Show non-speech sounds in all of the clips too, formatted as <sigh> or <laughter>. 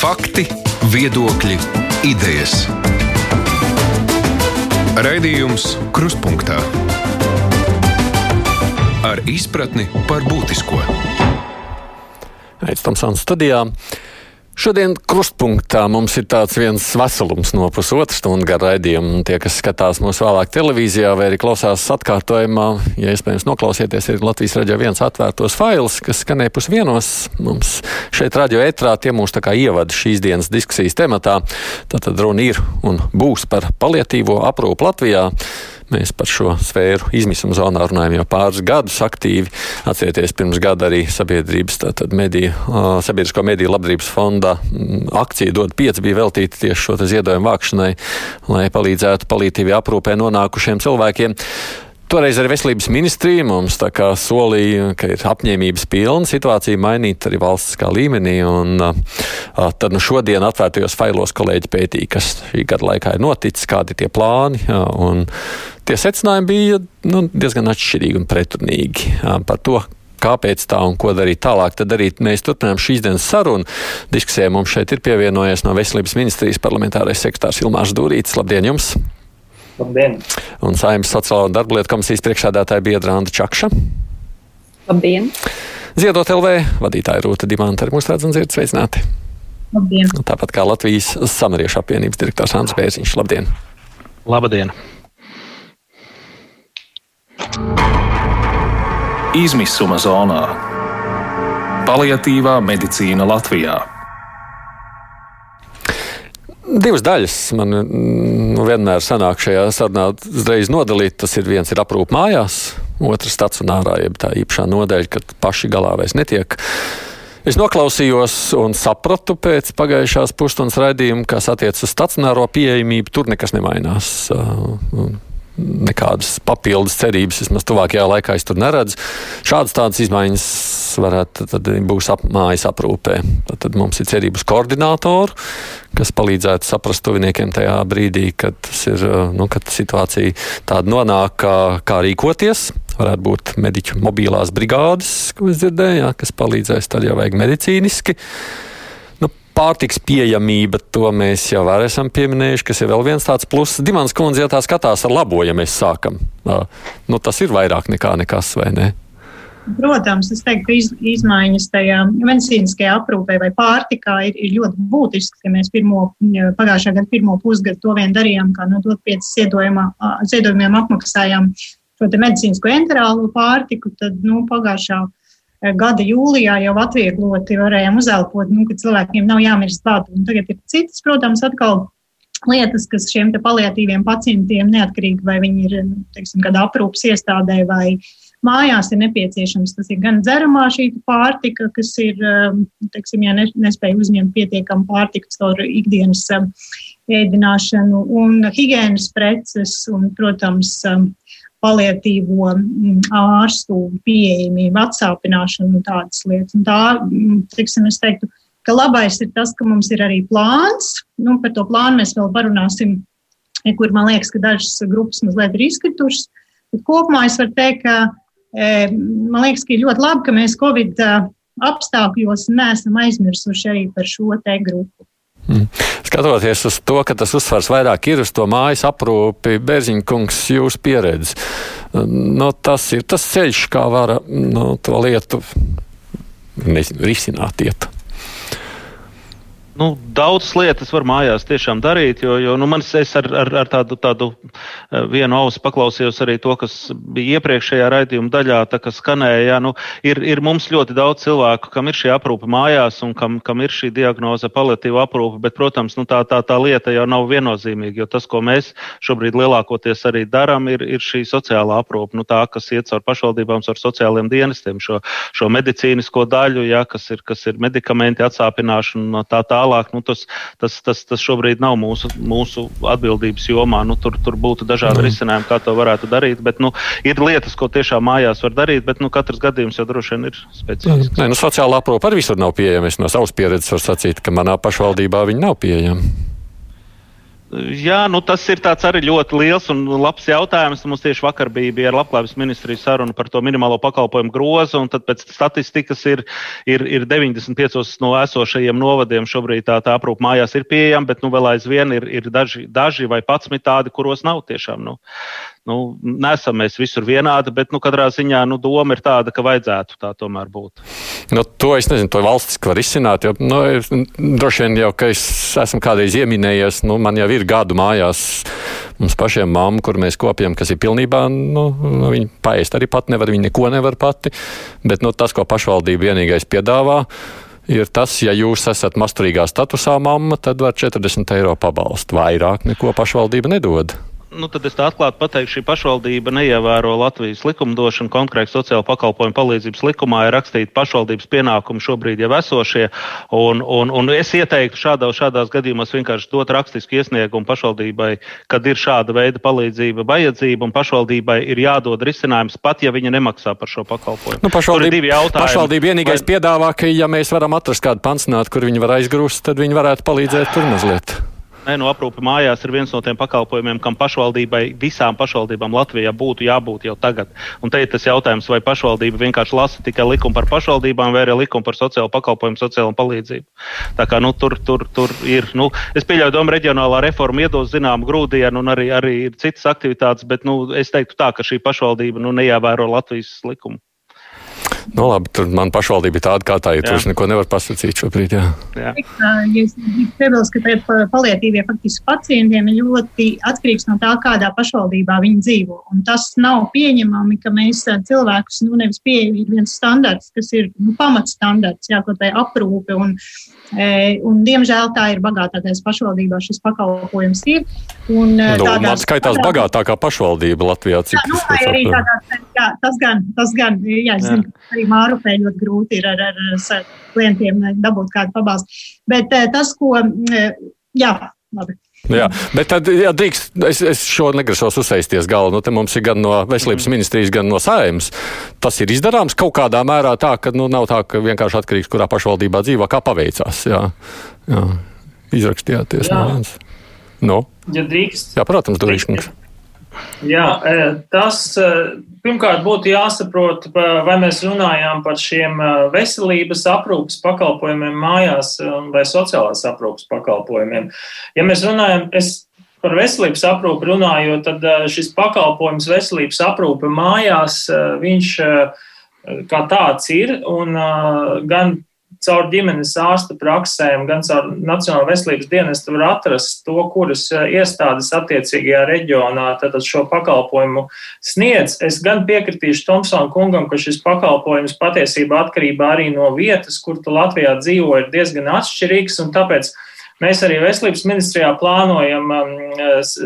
Fakti, viedokļi, idejas. Raidījums Kruspunkta ar izpratni par būtisko. Aizsmeļamies studijā. Šodien krustpunktā mums ir tāds viens veselums no pusotras stundas gara raidījuma. Tie, kas skatās mūsu vēlāk televīzijā vai arī klausās atkārtojumā, ja iespējams noklausieties, ir Latvijas raidījā viens atvērtos fails, kas skanēja pusdienos. Mums šeit radio ētrā tie mūs tā kā ievada šīs dienas diskusijas tematā. Tātad runa ir un būs par paliatīvo aprūpu Latvijā. Mēs par šo sfēru izmisuma zonā runājam jau pāris gadus aktīvi. Atcerieties, pirms gada arī sabiedrības, tātad mediju, sabiedrisko mediju labdarības fonda akcija dod pieci bija veltīta tieši šo ziedojumu vākšanai, lai palīdzētu palītīvi aprūpē nonākušiem cilvēkiem. Toreiz arī veselības ministrija mums solīja, ka ir apņēmības pilna situācija mainīt arī valstiskā līmenī. Un, uh, tad nu, šodien atvērtajos failos kolēģi pētīja, kas šī gada laikā ir noticis, kādi ir tie plāni. Uh, tie secinājumi bija nu, diezgan atšķirīgi un pretrunīgi uh, par to, kāpēc tā un ko darīt tālāk. Tad arī mēs turpinām šīs dienas sarunu. Diskusijā mums šeit ir pievienojies no Veselības ministrijas parlamentārais sekretārs Ilmārs Dūrītis. Labdien jums! Labdien! Un Saimnes sociālo un darba lietu komisijas priekšādātāja biedra Anta Čakša. Labdien! Ziedot LV vadītāja Rūta Dimanta arī mūsu redz un dzird sveicināti. Labdien! Tāpat kā Latvijas samariešu apvienības direktors Ants Bērziņš. Labdien! Labdien! Izmisuma zonā - paliatīvā medicīna Latvijā. Divas daļas man nu, vienmēr sanāk šajā sarunā uzreiz nodalīt. Tas ir viens ir aprūp mājās, otrs stacionārā, jeb tā īpašā nodeļa, kad paši galā vairs netiek. Es noklausījos un sapratu pēc pagājušās pusstundas raidījuma, kas attiecas uz stacionāro pieejamību. Tur nekas nemainās nekādas papildus cerības, vismaz tuvākajā laikā es tur neredzu. Šādas tādas izmaiņas varētu tad būs ap, mājas aprūpē. Tad, tad mums ir cerības koordinātoru, kas palīdzētu saprast tuviniekiem tajā brīdī, kad, ir, nu, kad situācija tāda nonāk, kā, kā rīkoties. Varētu būt mediķu mobilās brigādes, ko es dzirdēju, jā, kas palīdzēs tad jau vajag medicīniski pārtiks pieejamība, to mēs jau esam pieminējuši, kas ir vēl viens tāds pluss. Dimants kundze, ja tā skatās ar labo, ja mēs sākam, nu, tas ir vairāk nekā nekas, vai ne? Protams, es teiktu, ka iz, izmaiņas tajā medicīniskajā aprūpē vai pārtikā ir, ir ļoti būtisks, ka mēs pirmo, pagājušā gada pirmo pusgadu to vien darījām, kā no dot piecas ziedojumiem apmaksājām šo medicīnisko enterālo pārtiku, tad, nu, pagājušā gada jūlijā jau atviegloti varējām uzelpot, nu, ka cilvēkiem nav jāmirst badu. Un tagad ir citas, protams, atkal lietas, kas šiem paliatīviem pacientiem, neatkarīgi vai viņi ir nu, teiksim, kādā aprūpas iestādē vai mājās, ir nepieciešams. Tas ir gan dzeramā šī pārtika, kas ir, um, teiksim, ja nespēja uzņemt pietiekamu pārtiku caur ikdienas um, ēdināšanu, un higiēnas preces, un, protams, palietīvo mm, ārstu pieejamību, atsāpināšanu un tādas lietas. Un tā, mm, tiksim, es teiktu, ka labais ir tas, ka mums ir arī plāns. Nu, par to plānu mēs vēl parunāsim, kur man liekas, ka dažas grupas mazliet ir izkritušas. Bet kopumā es varu teikt, ka e, man liekas, ka ir ļoti labi, ka mēs Covid apstākļos neesam aizmirsuši arī par šo te grupu. Mm. Skatoties uz to, ka tas uzsvars vairāk ir uz to mājas aprūpi, Bērziņkungs, jūsu pieredze, nu, tas ir tas ceļš, kā var nu, to lietu risināt. Iet. Nu, Daudzas lietas var mājās tiešām darīt, jo, jo nu, man es ar, ar, ar tādu, tādu eh, vienu ausu paklausījos arī to, kas bija iepriekšējā raidījuma daļā, tā kā skanēja. Jā, nu, ir, ir mums ļoti daudz cilvēku, kam ir šī aprūpe mājās un kam, kam ir šī diagnoze paliatīva aprūpe, bet, protams, nu, tā, tā, tā lieta jau nav viennozīmīga, jo tas, ko mēs šobrīd lielākoties arī darām, ir, ir šī sociālā aprūpe, nu, tā, kas iet caur pašvaldībām, caur sociālajiem dienestiem, šo, šo medicīnisko daļu, jā, kas, ir, kas ir medikamenti, atsāpināšana un tā tālāk. Nu, tas, tas, tas, tas šobrīd nav mūsu, mūsu atbildības jomā. Nu, tur, tur būtu dažādi mm. risinājumi, kā to varētu darīt. Bet, nu, ir lietas, ko tiešām mājās var darīt, bet nu, katrs gadījums jau droši vien ir specifisks. Nē, nu, sociālā aprūpe arī visur nav pieejama. Es no savas pieredzes varu sacīt, ka manā pašvaldībā viņi nav pieejami. Jā, nu tas ir arī ļoti liels un labs jautājums. Mums tieši vakar bija, bija ar Labklājības ministriju saruna par to minimālo pakalpojumu grozu, tad pēc statistikas ir, ir, ir 95 no esošajiem novadiem šobrīd tā, tā aprūpa mājās ir pieejama, bet nu, vēl aizvien ir, ir daži, daži vai pats tādi, kuros nav tiešām. Nu, nu, nesam mēs visur vienādi, bet nu, katrā ziņā nu, doma ir tāda, ka vajadzētu tā tomēr būt. Nu, to es nezinu, to valstiski var izsināt. Jo, nu, droši vien jau, ka es esmu kādreiz ieminējies, nu, man jau ir gadu mājās. Mums pašiem mamma, kur mēs kopjam, kas ir pilnībā, nu, nu viņa paēst arī pat nevar, viņa neko nevar pati. Bet nu, tas, ko pašvaldība vienīgais piedāvā, ir tas, ja jūs esat masturīgā statusā mamma, tad var 40 eiro pabalstu. Vairāk neko pašvaldība nedod nu, tad es tā atklāti pateikšu, šī pašvaldība neievēro Latvijas likumdošanu. Konkrēti sociālo pakalpojumu palīdzības likumā ir rakstīti pašvaldības pienākumi šobrīd jau esošie. Un, un, un es ieteiktu šādā, šādās gadījumos vienkārši dot rakstisku iesniegumu pašvaldībai, kad ir šāda veida palīdzība vajadzība, un pašvaldībai ir jādod risinājums, pat ja viņa nemaksā par šo pakalpojumu. Nu, pašvaldība, pašvaldība vienīgais vai... piedāvā, ka, ja mēs varam atrast kādu pansionātu, kur viņi var aizgrūst, tad viņi varētu palīdzēt tur mazliet. Nē, no aprūpe mājās ir viens no tiem pakalpojumiem, kam pašvaldībai, visām pašvaldībām Latvijā būtu jābūt jau tagad. Un te ir tas jautājums, vai pašvaldība vienkārši lasa tikai likumu par pašvaldībām, vai arī likumu par sociālo pakalpojumu, sociālo palīdzību. Tā kā nu, tur, tur, tur ir, nu, es pieļauju, doma reģionālā reforma iedos zināmu grūdienu un arī, arī ir citas aktivitātes, bet nu, es teiktu tā, ka šī pašvaldība nu, neievēro Latvijas likumu. Nu, labi, tur man pašvaldība ir tāda, kā tā ir. Tur neko nevar pasakīt šobrīd. Jā. Jā. Ja es piebilstu, ka palietīvie faktiski pacientiem ir ļoti atkarīgs no tā, kādā pašvaldībā viņi dzīvo. Un tas nav pieņemami, ka mēs cilvēkus nu, nevis pieejam viens standarts, kas ir nu, pamatstandarts, jā, kaut vai aprūpe. Un, un, diemžēl tā ir bagātākais pašvaldībā šis pakalpojums ir. Un, nu, tādā, man skaitās tādā, bagātākā pašvaldība Latvijā. Jā, nu, arī tādā, jā, tas gan, tas gan, jā, es zinu, arī Mārupē ļoti grūti ir ar, ar, ar klientiem dabūt kādu pabalstu. Bet eh, tas, ko, jā, labi. Jā, bet tad, ja drīkst, es, es šo negrasos uzsēsties galvu. Nu, te mums ir gan no veselības mm. ministrijas, gan no sājums. Tas ir izdarāms kaut kādā mērā tā, ka nu, nav tā, ka vienkārši atkarīgs, kurā pašvaldībā dzīvo, kā paveicās. Jā, jā. izrakstījāties jā. no viens. Nu? Ja drīkst. Jā, protams, Durīškungs. Jā, e, tas e, pirmkārt būtu jāsaprot, vai mēs runājām par šiem e, veselības aprūpas pakalpojumiem mājās vai sociālās aprūpas pakalpojumiem. Ja mēs runājam, es par veselības aprūpi runāju, tad šis pakalpojums veselības aprūpe mājās, viņš kā tāds ir, un gan caur ģimenes ārsta praksēm, gan caur Nacionālo veselības dienestu var atrast to, kuras eh, iestādes attiecīgajā reģionā tātad šo pakalpojumu sniedz. Es gan piekritīšu Tomsona kungam, ka šis pakalpojums patiesībā atkarībā arī no vietas, kur tu Latvijā dzīvo, ir diezgan atšķirīgs, un tāpēc Mēs arī veselības ministrijā plānojam um,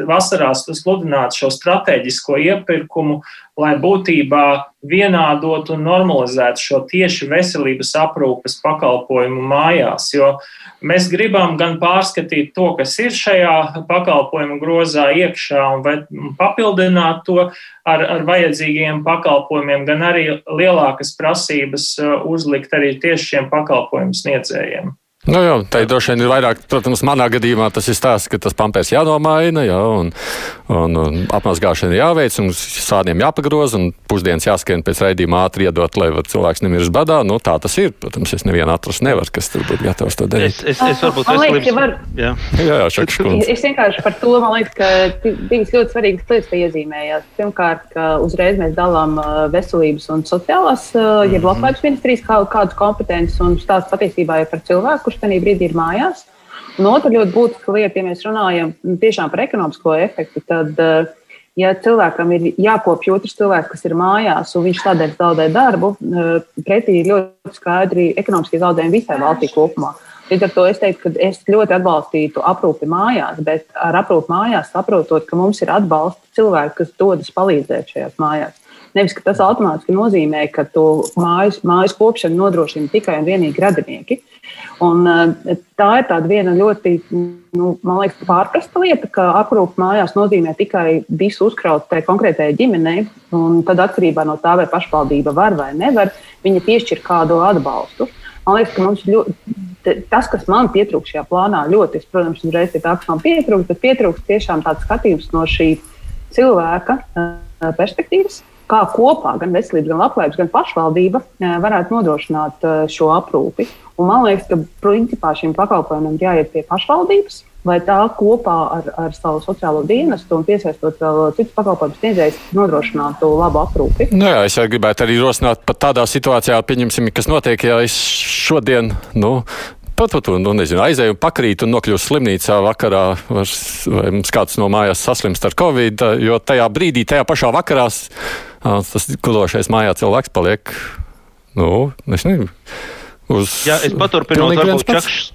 vasarās sludināt šo strateģisko iepirkumu, lai būtībā vienādot un normalizētu šo tieši veselības aprūpes pakalpojumu mājās. Jo mēs gribam gan pārskatīt to, kas ir šajā pakalpojumu grozā iekšā, un papildināt to ar, ar vajadzīgiem pakalpojumiem, gan arī lielākas prasības uh, uzlikt arī tieši šiem pakalpojumu sniedzējiem. Nu, jā, tā ir droši vien ir vairāk, protams, manā gadījumā tas ir stāsts, ka tas pampērs jānomaina, jā, un, un, un apmazgāšana jāveic, un sādiem jāpagroza, un pusdienas jāskrien pēc raidījuma ātri iedot, lai cilvēks nemirst badā. Nu, tā tas ir. Protams, es nevienu atrast nevaru, kas tur būtu gatavs to darīt. Es, es, es varbūt man liekas, ka var. Jā, jā, jā šakš, es vienkārši par to, man liekas, ka divas ļoti svarīgas lietas te iezīmējās. Pirmkārt, ka uzreiz mēs dalām veselības un sociālās, jeb mhm. labklājības ministrijas kā, kādas kompetences un stāsts patiesībā ir par cilvēku kurš tajā brīdī ir mājās. Un otra ļoti būtiska lieta, ja mēs runājam tiešām par ekonomisko efektu, tad, eh, ja cilvēkam ir jākopja otrs cilvēks, kas ir mājās, un viņš tādēļ zaudē darbu, eh, pretī ir ļoti skaidri ekonomiskie zaudējumi visai valstī kopumā. Līdz ar to es teiktu, ka es ļoti atbalstītu aprūpi mājās, bet ar aprūpi mājās saprotot, ka mums ir atbalsta cilvēki, kas dodas palīdzēt šajās mājās. Nevis, ka tas automātiski nozīmē, ka to mājas, mājas kopšanu nodrošina tikai un vienīgi radinieki. Un, eh, tā ir tāda viena ļoti, nu, man liekas, pārprasta lieta, ka aprūpe mājās nozīmē tikai visu uzkraut tai konkrētajai ģimenei, un tad atkarībā no tā, vai pašvaldība var vai nevar, viņa piešķir kādu atbalstu. Man liekas, ka mums ļoti, tas, kas man pietrūkst šajā plānā, ļoti, es, protams, uzreiz pie tā, kas man pietrūkst, bet pietrūkst tiešām tāds skatījums no šī cilvēka perspektīvas kā kopā gan veselība, gan labklājības, gan pašvaldība varētu nodrošināt šo aprūpi. Un man liekas, ka principā šim pakalpojumam jāiet pie pašvaldības, vai tā kopā ar, ar savu sociālo dienestu un piesaistot vēl citus pakalpojumu sniedzējus nodrošinātu labu aprūpi. Nu jā, es gribētu arī rosināt pat tādā situācijā, pieņemsim, kas notiek, ja es šodien, nu, pat, pat nu, nezinu, aizēju un pakrītu un nokļūstu slimnīcā vakarā, vai mums kāds no mājās saslimst ar covid, jo tajā brīdī, tajā pašā vakarā tas gulošais mājā cilvēks paliek, nu, es nezinu, uz. Jā, es paturpinot, varbūt čakšs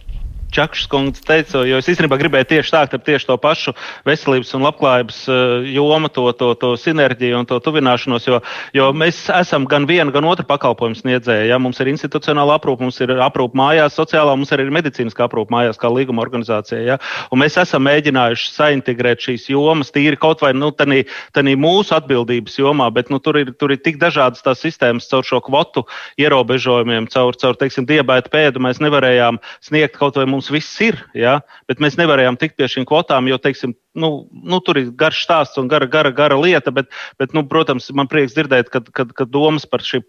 Čakšs kundze teica, jo es īstenībā gribēju tieši sākt ar tieši to pašu veselības un labklājības eh, jomu, to, to, to sinerģiju un to tuvināšanos, jo, jo mēs esam gan viena, gan otra pakalpojuma sniedzēja. Ja? Mums ir institucionāla aprūpe, mums ir aprūpe mājās, sociālā, mums ir arī medicīniskā aprūpe mājās, kā līguma organizācija. Ja? Un mēs esam mēģinājuši saintegrēt šīs jomas tīri kaut vai nu, tanī, tanī mūsu atbildības jomā, bet nu, tur, ir, tur ir tik dažādas tās sistēmas caur šo kvotu ierobežojumiem, caur, caur teiksim, diabēta pēdu. Mēs nevarējām sniegt kaut vai mums mums viss ir, ja? bet mēs nevarējām tikt pie šīm kvotām, jo, teiksim, nu, nu, tur ir garš stāsts un gara, gara, gara lieta, bet, bet nu, protams, man prieks dzirdēt, ka, ka, ka domas par šī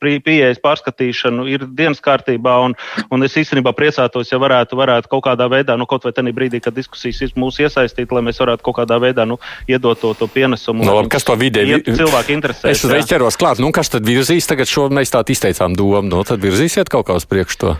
pieejas pārskatīšanu ir dienas kārtībā, un, un es īstenībā priecātos, ja varētu, varētu kaut kādā veidā, nu, kaut vai tajā brīdī, kad diskusijas mūs iesaistīt, lai mēs varētu kaut kādā veidā nu, iedot to, to pienesumu. No, kas to vidē cilvēku interesē? Es uzreiz ķeros klāt, nu, kas tad virzīs tagad šo, mēs tā izteicām domu, nu, tad virzīsiet kaut kā uz priekšu to.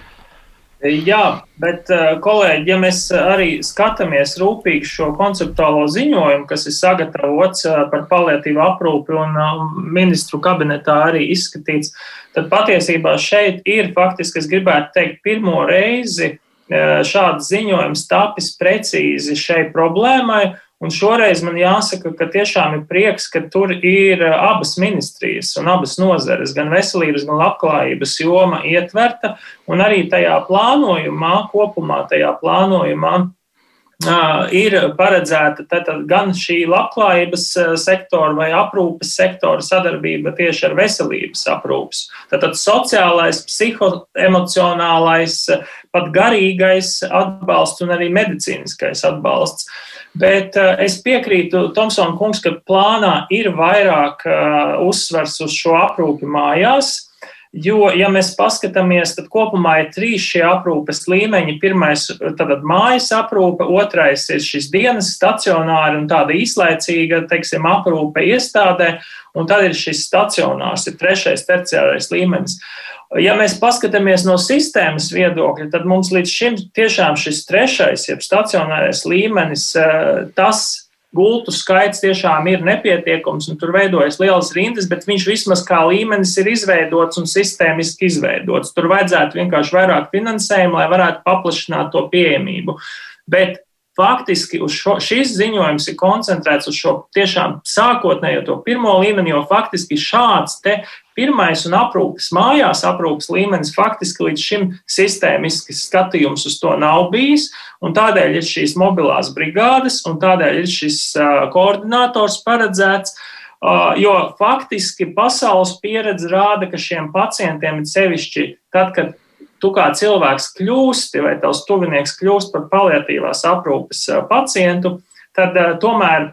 Jā, bet, eh, kolēģi, ja mēs arī skatāmies rūpīgi šo konceptuālo ziņojumu, kas ir sagatavots eh, par paliatīvu aprūpi un eh, ministru kabinetā arī izskatīts, tad patiesībā šeit ir faktiski, es gribētu teikt, pirmo reizi šāds ziņojums tapis precīzi šai problēmai Un šoreiz man jāsaka, ka tiešām ir prieks, ka tur ir uh, abas ministrijas un abas nozares, gan veselības, gan labklājības joma ietverta, un arī tajā plānojumā, kopumā tajā plānojumā uh, ir paredzēta tātad, gan šī labklājības uh, sektora vai aprūpes sektora sadarbība tieši ar veselības aprūpes. Tātad sociālais, psihoemocionālais, pat garīgais atbalsts un arī medicīniskais atbalsts. Bet uh, es piekrītu Tomsona kungs, ka plānā ir vairāk uh, uzsvers uz šo aprūpi mājās. Jo, ja mēs paskatāmies, tad kopumā ir trīs šie aprūpes līmeņi. Pirmais ir mājas aprūpe, otrais ir šis dienas stacionāri un tāda īslaicīga, teiksim, aprūpe iestādē, un tad ir šis stacionārs, ir trešais, terciārais līmenis. Ja mēs paskatāmies no sistēmas viedokļa, tad mums līdz šim tiešām šis trešais, jeb stacionārais līmenis, eh, tas gultu skaits tiešām ir nepietiekams un tur veidojas lielas rindas, bet viņš vismaz kā līmenis ir izveidots un sistēmiski izveidots. Tur vajadzētu vienkārši vairāk finansējumu, lai varētu paplašināt to pieejamību. Bet Faktiski šo, šis ziņojums ir koncentrēts uz šo tiešām sākotnējo to pirmo līmeni, jo faktiski šāds te pirmais un aprūpes mājās, aprūpes līmenis faktiski līdz šim sistēmisks skatījums uz to nav bijis, un tādēļ ir šīs mobilās brigādes, un tādēļ ir šis koordinators paredzēts. Jo faktiski pasaules pieredze rāda, ka šiem pacientiem ir sevišķi tad, kad tu kā cilvēks kļūsti vai tavs tuvinieks kļūst par paliatīvās aprūpes pacientu, tad tomēr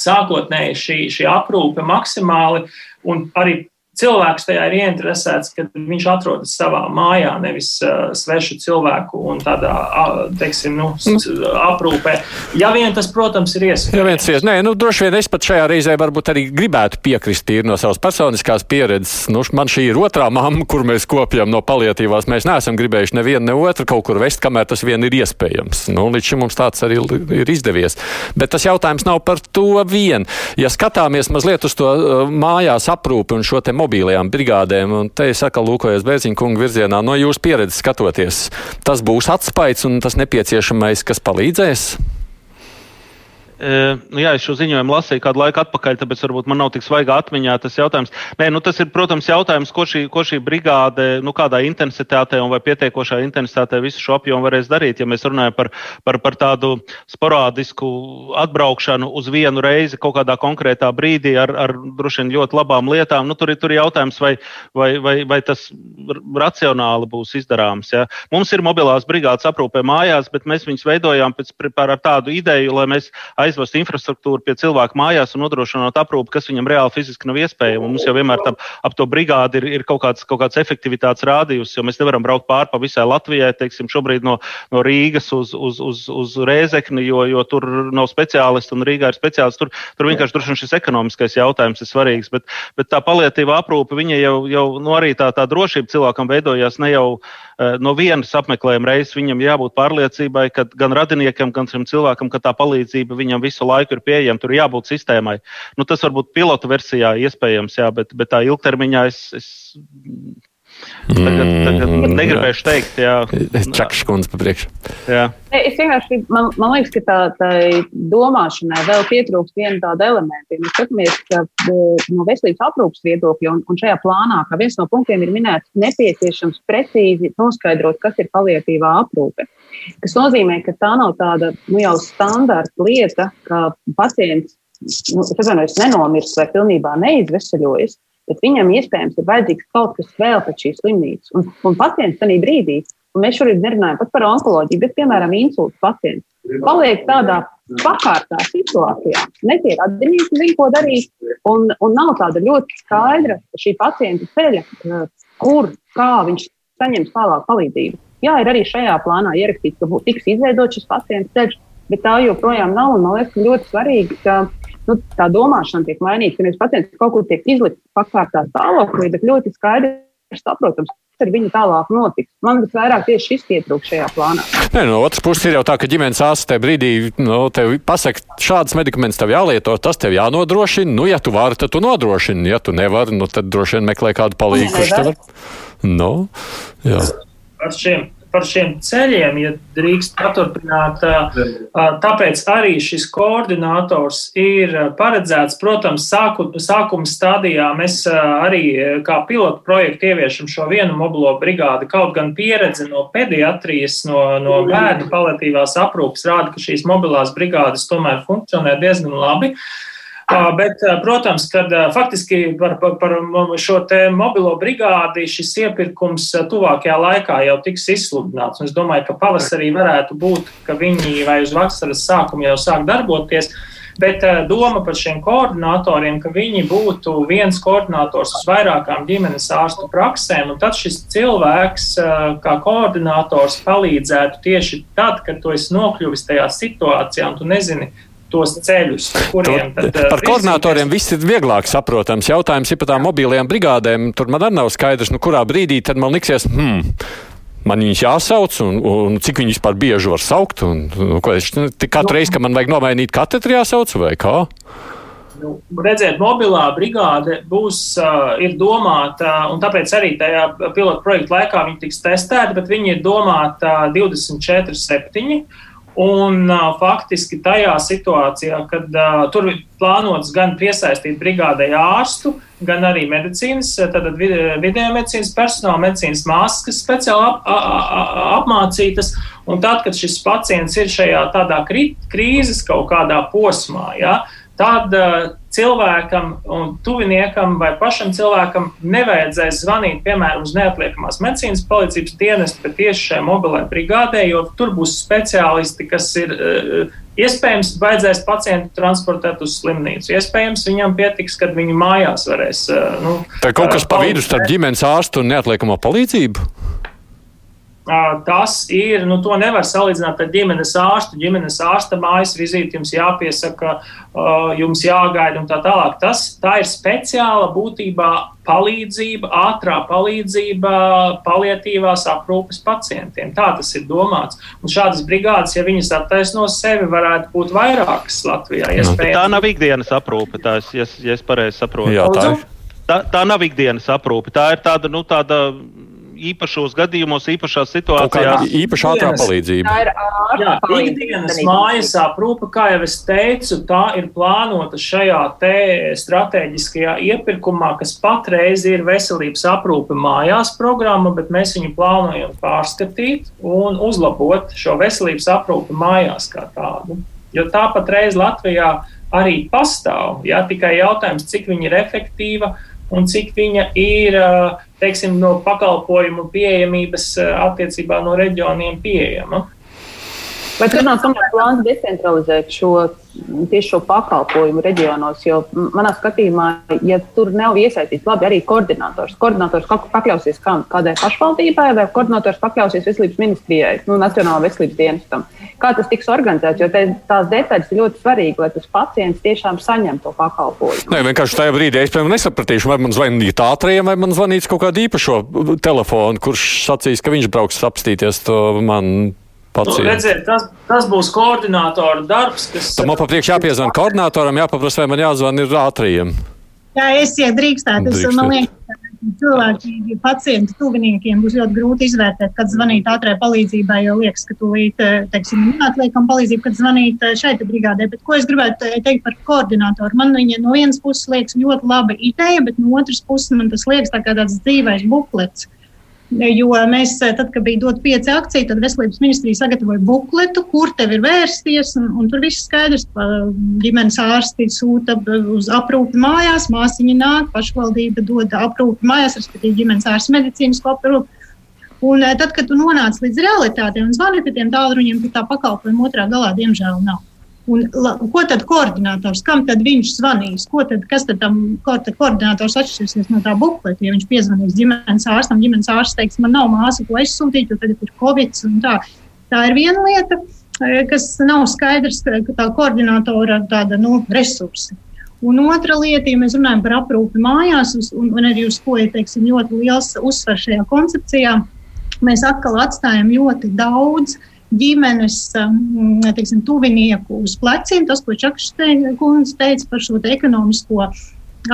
sākotnēji šī, šī aprūpe maksimāli un arī cilvēks tajā ir ieinteresēts, ka viņš atrodas savā mājā, nevis uh, svešu cilvēku un tādā, uh, teiksim, nu, aprūpē. Ja vien tas, protams, ir iespējams. Ja viens ir, nē, nu, droši vien es pat šajā reizē varbūt arī gribētu piekrist tīri no savas personiskās pieredzes. Nu, man šī ir otrā mamma, kur mēs kopjam no paliatīvās. Mēs neesam gribējuši nevienu, ne otru kaut kur vest, kamēr tas vien ir iespējams. Nu, līdz šim mums tāds arī ir izdevies. Bet tas jautājums nav par to vien. Ja skatāmies mazliet uz to uh, mājās aprūpi un šo te mobilitāti, mobīlajām brigādēm. Un te es atkal lūkojos Bērziņa kunga virzienā. No jūsu pieredzes skatoties, tas būs atspaids un tas nepieciešamais, kas palīdzēs? Nu, jā, es šo ziņojumu lasīju kādu laiku atpakaļ, tāpēc varbūt man nav tik svaigā atmiņā tas jautājums. Nē, nu, tas ir, protams, jautājums, ko šī, ko šī brigāde, nu, kādā intensitātē un vai pietiekošā intensitātē visu šo apjomu varēs darīt. Ja mēs runājam par, par, par tādu sporādisku atbraukšanu uz vienu reizi kaut kādā konkrētā brīdī ar, ar droši vien ļoti labām lietām, nu, tur, tur ir jautājums, vai, vai, vai, vai tas racionāli būs izdarāms. Ja? Mums ir mobilās brigādes aprūpē mājās, bet mēs viņus veidojām pēc, par tādu ideju, lai mēs aiz aizvest infrastruktūru pie cilvēku mājās un nodrošināt aprūpi, kas viņam reāli fiziski nav iespējama. Mums jau vienmēr tam, ap to brigādi ir, ir kaut, kāds, kaut kāds efektivitātes rādījums, jo mēs nevaram braukt pāri pa visai Latvijai, teiksim, šobrīd no, no Rīgas uz, uz, uz, uz Rēzekni, jo, jo tur nav speciālisti un Rīgā ir speciālisti. Tur, tur vienkārši tur šis ekonomiskais jautājums ir svarīgs, bet, bet tā palietīva aprūpe, viņa jau, jau nu, arī tā, tā drošība cilvēkam veidojās ne jau no vienas apmeklējuma reizes viņam jābūt pārliecībai, ka gan radiniekam, gan cilvēkam, ka tā palīdzība viņam visu laiku ir pieejama, tur jābūt sistēmai. Nu, tas varbūt pilotu versijā iespējams, jā, bet, bet tā ilgtermiņā es, es Tagad, tagad mm, negribēšu teikt, jā. Čakšs kundze pa priekšu. Jā. Es vienkārši, man, man liekas, ka tā, tā domāšanai vēl pietrūkst viena tāda elementa. Mēs skatāmies ka, no veselības aprūpas viedokļa, un, un šajā plānā, kā viens no punktiem ir minēts, nepieciešams precīzi noskaidrot, kas ir palietīvā aprūpe. Tas nozīmē, ka tā nav tāda nu, jau standarta lieta, ka pacients nu, atvainojos, nenomirs vai pilnībā neizvesaļojas, bet viņam iespējams ir vajadzīgs kaut kas vēl pēc šīs slimnīcas. Un, un pacients tajā brīdī, un mēs šorīt nerunājam pat par onkoloģiju, bet, piemēram, insulta pacients, paliek tādā pakārtā situācijā. Netiek atzīmēts, zina, ko darīt, un, un nav tāda ļoti skaidra šī pacienta ceļa, eh, kur, kā viņš saņems tālāk palīdzību. Jā, ir arī šajā plānā ierakstīts, ka tiks izveidots šis pacienta ceļš, bet tā joprojām nav. Man liekas, ļoti svarīgi, ka nu, tā domāšana tiek mainīta, ka nevis pacients kaut kur tiek izlikts pakārtā stāvoklī, bet ļoti skaidrs saprotams, ar viņu tālāk notiks. Man tas vairāk tieši šis pietrūkst šajā plānā. Nē, no otras puses ir jau tā, ka ģimenes ārsts tajā brīdī nu, tev pasaka, šādas medikamentus tev jālieto, tas tev jānodrošina. Nu, ja tu vari, tad tu nodrošini. Ja tu nevari, nu, tad droši vien meklē kādu palīdzību, kurš tev var. Nu, jā. Ar šiem par šiem ceļiem, ja drīkst paturpināt. Tāpēc arī šis koordinators ir paredzēts, protams, sāku, sākuma stadijā. Mēs arī kā pilotu projektu ieviešam šo vienu mobilo brigādi. Kaut gan pieredze no pediatrijas, no, no bērnu paliatīvās aprūpas rāda, ka šīs mobilās brigādes tomēr funkcionē diezgan labi. Uh, Bet, protams, kad faktiski par, par, par šo mobilo brigādi šis iepirkums tuvākajā laikā jau tiks izsludināts. Un es domāju, ka pavasarī varētu būt, ka viņi vai uz vasaras sākumu jau sāk darboties. Bet doma par šiem koordinatoriem, ka viņi būtu viens koordinators uz vairākām ģimenes ārstu praksēm, un tad šis cilvēks, kā koordinators, palīdzētu tieši tad, kad tu esi nokļuvis tajā situācijā un tu nezini, tos ceļus, kuriem tad. Par uh, koordinatoriem viss ir vieglāk saprotams. Jautājums ir par tām mobilajām brigādēm. Tur man arī nav skaidrs, nu kurā brīdī tad man liksies, hmm, man viņus jāsauc, un, un cik viņi vispār bieži var saukt. Un, nu, ko, es, nu, katru reizi, kad man vajag nomainīt katru jāsauc vai kā? Nu, redziet, mobilā brigāde būs, uh, ir domāta, un tāpēc arī tajā pilotu projekta laikā viņi tiks testēti, bet viņi ir domāta 24-7. Un uh, faktiski tajā situācijā, kad uh, tur ir plānots gan piesaistīt brigādei ārstu, gan arī medicīnas, tātad video medicīnas personāla, medicīnas māsas, kas speciāli ap, a, a, apmācītas. Un tad, kad šis pacients ir šajā tādā krīzes kaut kādā posmā, ja, tad uh, cilvēkam un tuviniekam vai pašam cilvēkam nevajadzēs zvanīt, piemēram, uz neatliekamās medicīnas palīdzības dienestu, bet tieši šai mobilai brigādē, jo tur būs speciālisti, kas ir uh, iespējams, vajadzēs pacientu transportēt uz slimnīcu. Iespējams, viņam pietiks, kad viņi mājās varēs. Uh, nu, Tā kaut kas pa vidu starp ģimenes ārstu un neatliekamo palīdzību? Tas ir, nu, to nevar salīdzināt ar ģimenes ārstu. Ģimenes ārsta mājas vizīti jums jāpiesaka, jums jāgaida un tā tālāk. Tas, tā ir speciāla būtībā palīdzība, ātrā palīdzība palietīvās aprūpes pacientiem. Tā tas ir domāts. Un šādas brigādes, ja viņas attaisno sevi, varētu būt vairākas Latvijā. Nu, Iespējams. Tā nav ikdienas aprūpe, tā es, ja, ja es pareizi saprotu. Jā, tā ir. Tā, tā nav ikdienas aprūpe. Tā ir tāda, nu, tāda īpašos gadījumos, īpašās situācijās. Īpaši ātrā palīdzība. Tā ir ārā ikdienas mājas aprūpe, kā jau es teicu, tā ir plānota šajā te strateģiskajā iepirkumā, kas patreiz ir veselības aprūpe mājās programma, bet mēs viņu plānojam pārskatīt un uzlabot šo veselības aprūpe mājās kā tādu. Jo tā patreiz Latvijā arī pastāv. Jā, tikai jautājums, cik viņa ir efektīva un cik viņa ir teiksim, no pakalpojumu pieejamības attiecībā no reģioniem pieejama. Vai tur nav tomēr plāns decentralizēt šo, tieši šo pakalpojumu reģionos? Jo manā skatījumā, ja tur nav iesaistīts labi arī koordinators, koordinators pakļausies kādai pašvaldībai vai koordinators pakļausies veselības ministrijai, nu, Nacionālajā veselības dienestam. Kā tas tiks organizēts? Jo te, tās detaļas ir ļoti svarīgas, lai tas pacients tiešām saņem to pakalpojumu. Nē, vienkārši tajā brīdī es nesapratīšu, vai man zvanīt ātrajam, vai man zvanīs kaut kādu īpašo telefonu, kurš sacīs, ka viņš brauks apstīties to man Nu, redziet, tas, tas būs koordinātora darbs. Kas... Tam man papriekš jāpiezvan koordinātoram, jāpaprasa, vai man jāzvan ir ātriem. Jā, es ja drīkstētu. Es, man liekas, cilvēki, pacienti, tuviniekiem būs ļoti grūti izvērtēt, kad zvanīt ātrai palīdzībai, jo liekas, ka tūlīt, teiksim, neatliekam palīdzību, kad zvanīt šeit brigādē. Bet ko es gribētu teikt par koordinātoru? Man viņa no vienas puses liekas ļoti laba ideja, bet no otras puses man tas liekas tā kā tāds dzīvais buklets Jo mēs, eh, tad, kad bija dot pieci akcija, tad veselības ministrija sagatavoja bukletu, kur tev ir vērsties. Un, un tur viss skaidrs, ka ģimenes ārsti sūta uz aprūpi mājās, māsiņa nāk, pašvaldība dod aprūpi mājās, respektīvi ģimenes ārsts medicīnisko aprūpi. Un eh, tad, kad tu nonāc līdz realitātei un zvani pie tiem tālruņiem, tad tā pakalpojuma otrā galā diemžēl nav. Un, la, ko tad koordinators, kam tad viņš zvanīs? Ko tad, kas tad tam ko tad koordinators atšķirsies no tā bukleta? Ja viņš piezvanīs ģimenes ārstam, ģimenes ārsts teiks, man nav māsa, ko es sūtītu, jo tagad ir covid. Tā. tā ir viena lieta, e, kas nav skaidrs, ka tā koordinatora tāda nu, resursi. Un otra lieta, ja mēs runājam par aprūpi mājās, un, un arī uz ko ir teiksim, ļoti liels uzsvars šajā koncepcijā, mēs atkal atstājam ļoti daudz uh, ģimenes um, teiksim, tuvinieku uz pleciem. Tas, ko Čakšs teica par šo te ekonomisko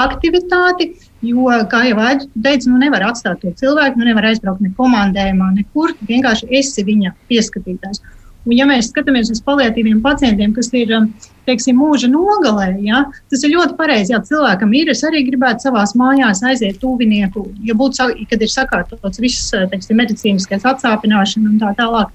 aktivitāti, jo, kā jau teica, nu nevar atstāt to cilvēku, nu nevar aizbraukt ne komandējumā, nekur. Vienkārši esi viņa pieskatītājs. Un, ja mēs skatāmies uz paliatīviem pacientiem, kas ir um, teiksim, mūža nogalē, ja, tas ir ļoti pareizi. Jā, cilvēkam ir. Es arī gribētu savā mājās aiziet tuvinieku, ja būtu, kad ir sakārtots viss teiksim, medicīniskais atsāpināšana un tā tālāk.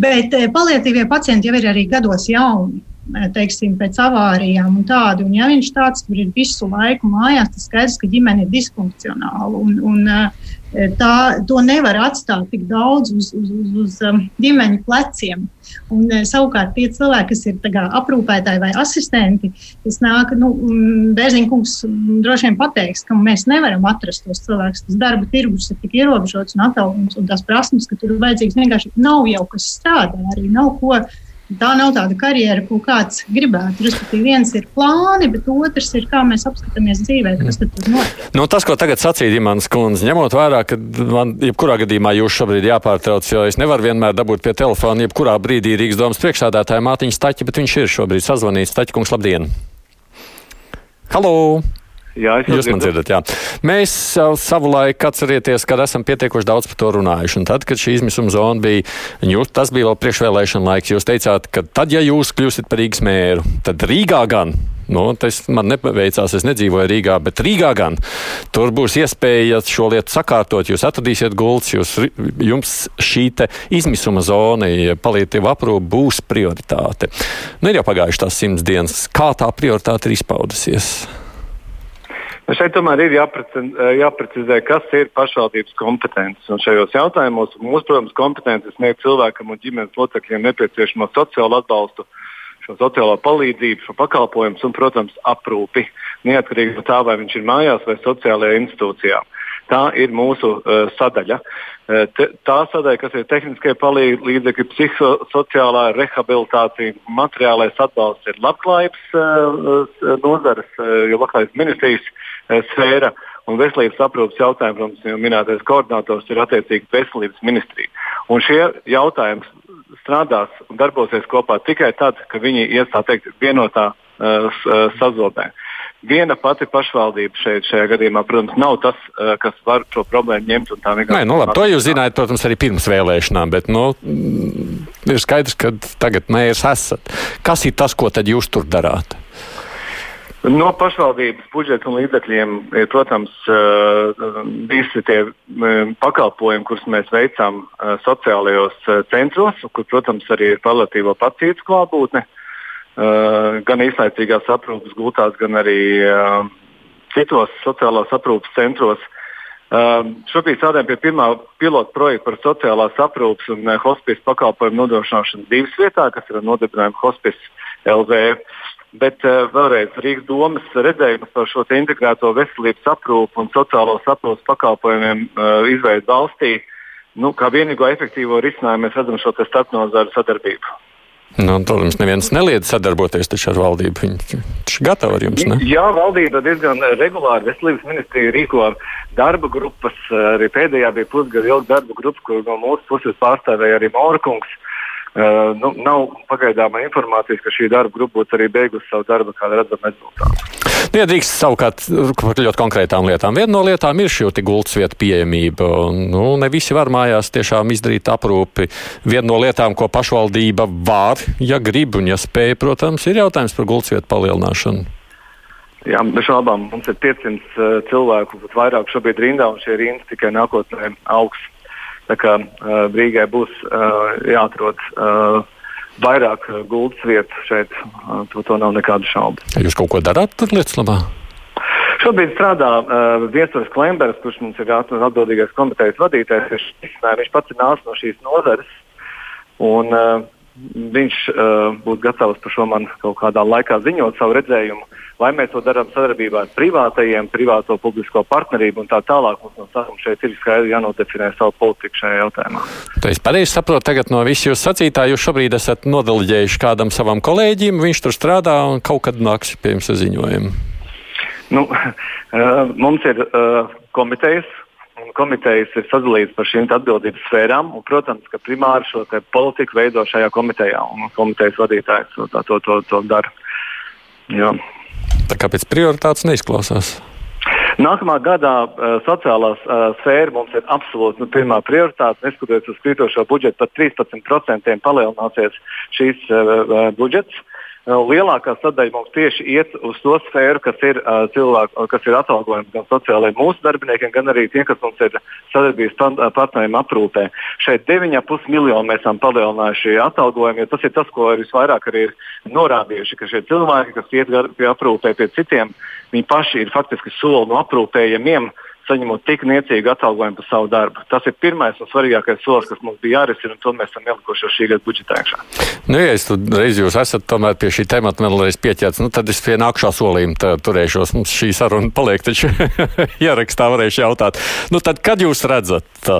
Bet eh, palietīvie pacienti jau ir arī gados jauni. Eh, teiksim, pēc avārijām un tādu. Un, ja viņš tāds tur ir visu laiku mājās, tas skaidrs, ka ģimene ir disfunkcionāla. Un, un, eh, tā, to nevar atstāt tik daudz uz, uz, uz, uz um, ģimeņa pleciem. Un, savukārt, tie cilvēki, kas ir kā, aprūpētāji vai asistenti, kas nāk, nu, Bērziņkungs droši vien pateiks, ka mēs nevaram atrast tos cilvēkus. Tas darba tirgus ir tik ierobežots un atalgojums, un tās prasmes, ka tur vajadzīgs vienkārši nav jau kas strādā, arī nav ko Tā nav tāda karjera, ko kāds gribētu. Respektīvi, viens ir plāni, bet otrs ir, kā mēs apskatāmies dzīvē, kas tur notiek. Nu, tas, ko tagad sacīja Imants Kundze, ņemot vērā, ka man jebkurā gadījumā jūs šobrīd jāpārtrauc, jo es nevaru vienmēr dabūt pie telefona, jebkurā brīdī Rīgas domas priekšsādātāja mātiņa Staķa, bet viņš ir šobrīd sazvanīts. Staķa kungs, labdien! Halo! Jā, Jūs man dzirdat, jā. Mēs savulaik atcerieties, kad esam pietiekuši daudz par to runājuši. Un tad, kad šī izmisuma zona bija, jūs, tas bija vēl priekšvēlēšana laiks, jūs teicāt, ka tad, ja jūs kļūsiet par Rīgas mēru, tad Rīgā gan. Nu, tas man nepaveicās, es nedzīvoju Rīgā, bet Rīgā gan. Tur būs iespēja šo lietu sakārtot, jūs atradīsiet gults, jūs, jums šī izmisuma zona, palietīva aprūpe, būs prioritāte. Nu, ir jau pagājušas tās simts dienas. Kā tā prioritāte ir izpaudusies? Šeit tomēr ir eh, jāprecizē, kas ir pašvaldības kompetences. Un šajos jautājumos mums, protams, kompetence sniegt cilvēkam un ģimenes locekļiem nepieciešamo sociālo atbalstu, šo sociālo palīdzību, šo pakalpojumu un, protams, aprūpi. Neatkarīgi no tā, vai viņš ir mājās vai sociālajā institūcijā. Tā ir mūsu uh, sadaļa. Uh, te, tā sadaļa, kas ir tehniskie palīdzekļi, psihosociālā rehabilitācija, materiālais atbalsts, ir labklājības uh, nozares, jo labklājības ministrijas uh, sfēra. Un veselības aprūpas jautājums, protams, jau minētais koordinators ir attiecīgi veselības ministrija. Un šie jautājumi strādās un darbosies kopā tikai tad, kad viņi ies tā teikt vienotā uh, sazobē. viena pati pašvaldība šeit, šajā gadījumā, protams, nav tas, uh, kas var šo problēmu ņemt. Nē, nu labi, to jūs zinājāt, protams, arī pirms vēlēšanām, bet nu, ir skaidrs, ka tagad mērs esat. Kas ir tas, ko tad jūs tur darāt? No pašvaldības budžeta un līdzekļiem ir, protams, visi tie pakalpojumi, kurus mēs veicam sociālajos centros, kur, protams, arī ir paliatīvo pacientu klātbūtne, gan īslaicīgās aprūpes gultās, gan arī citos sociālās aprūpes centros. Šobrīd strādājam pie pirmā pilota projekta par sociālās aprūpes un hospice pakalpojumu nodrošināšanu divas vietā, kas ir nodibinājuma hospice LV. Bet uh, vēlreiz Rīgas domas redzējums par šo integrēto veselības aprūpu un sociālos aprūpas pakalpojumiem uh, izveidu valstī, nu, kā vienīgo efektīvo risinājumu mēs redzam šo starpnozaru sadarbību. Nu, protams, neviens neliedz sadarboties ar valdību. Viņi ir gatavi ar jums. Ne? Jā, valdība diezgan regulāri veselības ministrija rīko darba grupas. Arī pēdējā bija pusgada ilga darba grupa, kur no mūsu puses pārstāvēja arī Maurkungs. Uh, nu, nav pagaidāmā informācijas, ka šī darba grupa būtu arī beigusi savu darbu, kāda redzama rezultātu. Nu, ja drīkst savukārt par ļoti konkrētām lietām. Viena no lietām ir šī gultas vieta pieejamība. Nu, ne visi var mājās tiešām izdarīt aprūpi. Viena no lietām, ko pašvaldība var, ja grib un ja spēj, protams, ir jautājums par gultas vietu palielināšanu. Jā, bez šaubām mums ir 500 uh, cilvēku, pat vairāk šobrīd rindā, un šie rindas tikai nākotnē augs. Tā kā uh, Rīgai būs uh, jāatrod uh, vairāk gultas vietas šeit, uh, to, to nav nekādu šaubu. Jūs kaut ko darāt lietas labā? Šobrīd strādā uh, Viestures Klimbergs, kurš mums ir atbildīgais komitejas vadītājs. Viņš, viņš pats ir nācis no šīs nozares. Un, uh, viņš uh, būs gatavs par šo man kaut kādā laikā ziņot savu redzējumu, vai mēs to darām sadarbībā ar privātajiem, privāto publisko partnerību un tā tālāk. Mums no sākuma šeit ir skaidri jānodefinē savu politiku šajā jautājumā. Tā es pareizi saprotu, tagad no visu jūsu sacītā jūs šobrīd esat nodalģējuši kādam savam kolēģim, viņš tur strādā un kaut kad nāks pie jums ziņojumu. Nu, <laughs> uh, mums ir uh, komitejas, komitejas ir sadalītas par šīm atbildības sfērām. Un, protams, ka primāri šo politiku veido šajā komitejā, un komitejas vadītājs to, to, to, to dara. Jā. Tā kā pēc prioritātes neizklausās. Nākamā gadā uh, sociālā uh, sfēra mums ir absolūti nu, pirmā prioritāte. Neskatoties uz krītošo budžetu, par 13% palielināsies šīs uh, budžets. Uh, lielākā sadaļa mums tieši iet uz to sfēru, kas ir uh, cilvēku, kas ir atalgojums gan sociālajiem mūsu darbiniekiem, gan arī tiem, kas mums ir sadarbības partneriem aprūpē. Šeit 9,5 miljonu mēs esam palielinājuši atalgojumu, jo tas ir tas, ko visvairāk arī ir norādījuši, ka šie cilvēki, kas iet pie aprūpē pie citiem, viņi paši ir faktiski soli no aprūpējumiem. Uh, saņemot tik niecīgu atalgojumu par savu darbu. Tas ir pirmais un svarīgākais solis, kas mums bija jārisina, un to mēs esam ielikuši šī gada budžetā. Nu, ja es reiz jūs esat tomēr pie šī temata vēlreiz pieķerts, nu, tad es pie nākšā solījuma turēšos. Mums šī saruna paliek, taču <laughs> ierakstā varēšu jautāt. Nu, tad, kad jūs redzat,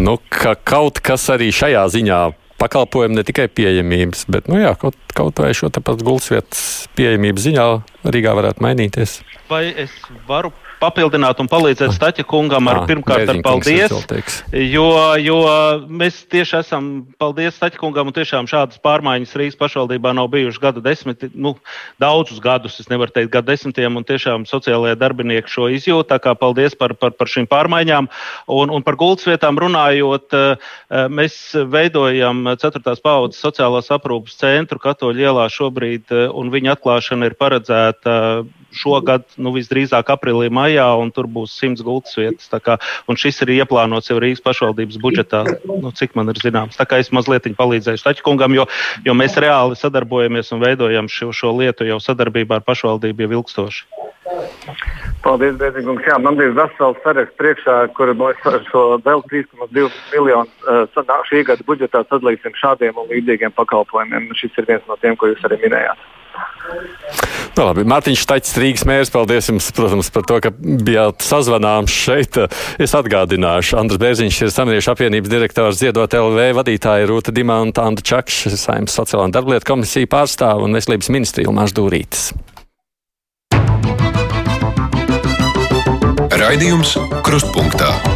nu, ka kaut kas arī šajā ziņā pakalpojumi ne tikai pieejamības, bet nu, jā, kaut, kaut vai šo tāpat gulsvietas pieejamības ziņā Rīgā varētu mainīties. Vai es varu papildināt un palīdzēt Staķa kungam ar Ā, pirmkārt ar paldies. Jo, jo mēs tieši esam, paldies Staķa kungam, un tiešām šādas pārmaiņas Rīgas pašvaldībā nav bijušas gadu desmiti, nu, daudzus gadus, es nevaru teikt gadu desmitiem, un tiešām sociālajie darbinieki šo izjūt. Tā kā paldies par, par, par šīm pārmaiņām. Un, un par gultas vietām runājot, eh, mēs veidojam ceturtās paudzes sociālās aprūpas centru Katoļu ielā šobrīd, eh, un viņa atklāšana ir paredzēta šogad, nu, visdrīzāk aprīlī, maijā, un tur būs simts gultas vietas. Kā, un šis ir ieplānots jau Rīgas pašvaldības budžetā, nu, cik man ir zināms. Tā kā es mazliet palīdzēju Staķkungam, jo, jo mēs reāli sadarbojamies un veidojam šo, šo lietu jau sadarbībā ar pašvaldību jau ilgstoši. Paldies, Bēziņkungs. Jā, man bija vesels saraksts priekšā, kur mēs šo vēl 3,2 miljonu uh, šī gada budžetā sadalīsim šādiem un līdzīgiem pakalpojumiem. Šis ir viens no tiem, ko jūs arī minējāt. Nu, labi, Mārtiņš Tačs, Rīgas mērs, paldies jums, protams, par to, ka bijāt sazvanāms šeit. Es atgādināšu, Andris Bērziņš ir Samiriešu apvienības direktors Ziedot LV vadītāja Rūta Dimanta, Anda Čakša, Saimnes sociālā un darblietu komisija pārstāv un veselības ministrija Ilmārs Dūrītis. Raidījums Krustpunktā.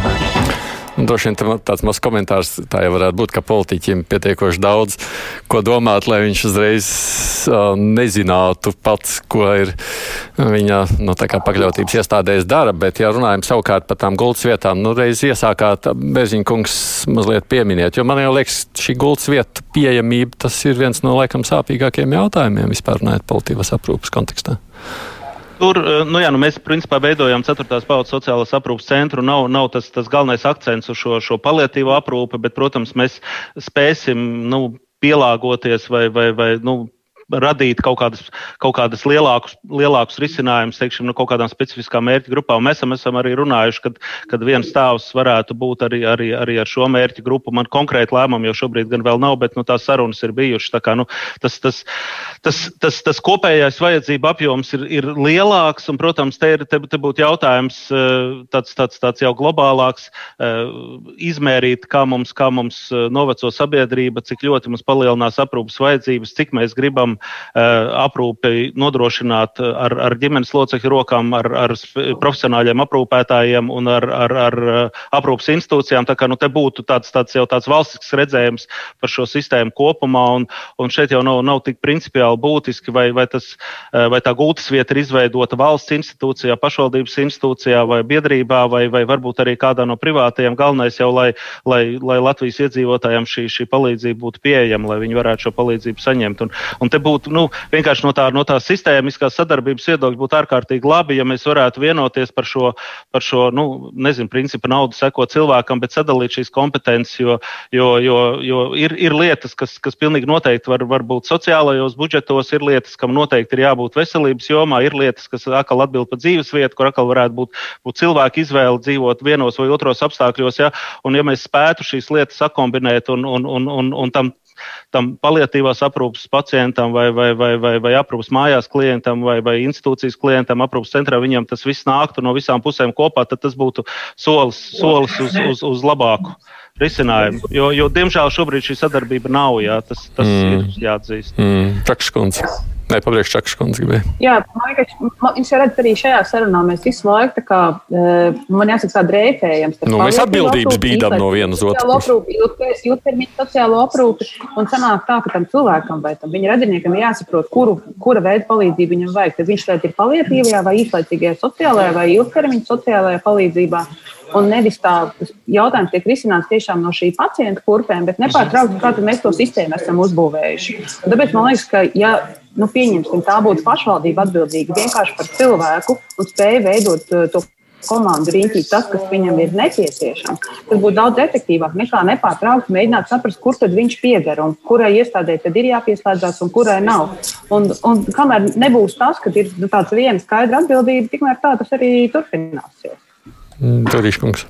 Droši vien tāds mazs komentārs tā jau varētu būt, ka politiķiem pietiekoši daudz ko domāt, lai viņš uzreiz uh, nezinātu pats, ko ir viņa nu, pakļautības iestādēs dara. Bet, ja runājam savukārt par tām gultas vietām, nu reiz iesākāt Beziņkungs mazliet pieminiet, jo man jau liekas, šī gultas vietu pieejamība, tas ir viens no laikam sāpīgākiem jautājumiem vispār runājot politikas aprūpas kontekstā. Tur eh, nu jā, nu mēs principā veidojam 4. paudzes sociālās aprūpes centru. Nav, nav tas, tas galvenais akcents uz šo, šo paliatīvo aprūpi, bet, protams, mēs spēsim nu, pielāgoties vai, vai, vai nu, radīt kaut kādas, kaut kādas lielākus, lielākus risinājumus, teiksim, no kaut kādām specifiskām mērķu grupām. Mēs esam, esam arī runājuši, kad, kad viens stāvs varētu būt arī, arī, arī ar šo mērķu grupu. Man konkrēti lēmumi jau šobrīd gan vēl nav, bet nu, tās sarunas ir bijušas. Kā, nu, tas, tas, tas, tas, tas kopējais vajadzība apjoms ir, ir lielāks, un, protams, te, ir, te, te būtu jautājums eh, tāds, tāds, tāds jau globālāks, eh, izmērīt, kā mums, kā mums eh, noveco sabiedrība, cik ļoti mums palielinās aprūpas vajadzības, cik mēs gribam Eh, aprūpi nodrošināt ar, ar ģimenes locekļu rokām, ar, ar profesionāļiem aprūpētājiem un ar, ar, ar eh, aprūpas institūcijām. Tā kā nu, te būtu tāds, tāds jau tāds valstisks redzējums par šo sistēmu kopumā, un, un šeit jau nav, nav tik principiāli būtiski, vai, vai, tas, vai tā gultas vieta ir izveidota valsts institūcijā, pašvaldības institūcijā vai biedrībā, vai, vai varbūt arī kādā no privātajiem. Galvenais jau, lai, lai, lai Latvijas iedzīvotājiem šī, šī palīdzība būtu pieejama, lai viņi varētu šo palīdzību saņemt. Un, un te būtu nu, vienkārši no tā, no tā sistēmiskās sadarbības viedokļa būtu ārkārtīgi labi, ja mēs varētu vienoties par šo, par šo nu, nezinu, principu naudu seko cilvēkam, bet sadalīt šīs kompetences, jo, jo, jo, jo ir, ir lietas, kas, kas pilnīgi noteikti var, var būt sociālajos budžetos, ir lietas, kam noteikti ir jābūt veselības jomā, ir lietas, kas atkal atbild par dzīves vietu, kur atkal varētu būt, būt cilvēku izvēle dzīvot vienos vai otros apstākļos. Ja? Un, ja mēs spētu šīs lietas sakombinēt un, un, un, un, un tam tam paliatīvās aprūpas pacientam vai, vai, vai, vai, vai aprūpas mājās klientam vai, vai institūcijas klientam, aprūpas centrā, viņam tas viss nāktu no visām pusēm kopā, tad tas būtu solis, solis uz, uz, uz labāku risinājumu. Jo, jo, diemžēl, šobrīd šī sadarbība nav. Jā, tas tas mm. ir jāatzīst. Mm. Čakškundze. Nē, pabeigšu čakas kundze gribēju. Jā, man liekas, jūs redzat, arī šajā sarunā mēs visu laiku, tā kā, uh, man jāsaka, tā drēfējam. Nu, mēs atbildības bīdam no vienas otras. Ilgtermiņa sociālo aprūpi, un sanāk tā, ka tam cilvēkam vai tam viņa radiniekam jāsaprot, kuru, kura veida palīdzību viņam vajag. Tad viņš tagad ir palietīvajā vai īslaicīgajā sociālajā vai ilgtermiņa sociālajā palīdzībā. Un nevis tā, jautājums tiek risināts tiešām no šī pacienta kurpēm, bet nepārtraukti, kā mēs to sistēmu esam uzbūvējuši. Un tāpēc man liekas, ka, ja nu, pieņemsim, tā būtu pašvaldība atbildīga vienkārši par cilvēku un spēja veidot uh, to komandu rīcību, tas, kas viņam ir nepieciešams, tas būtu daudz efektīvāk nekā nepārtraukti mēģināt saprast, kur tad viņš pieder un kurai iestādē tad ir jāpieslēdzas un kurai nav. Un, un kamēr nebūs tas, ka ir nu, tāds viena skaidra atbildība, tikmēr tā tas arī turpināsies. Turīšs kungs.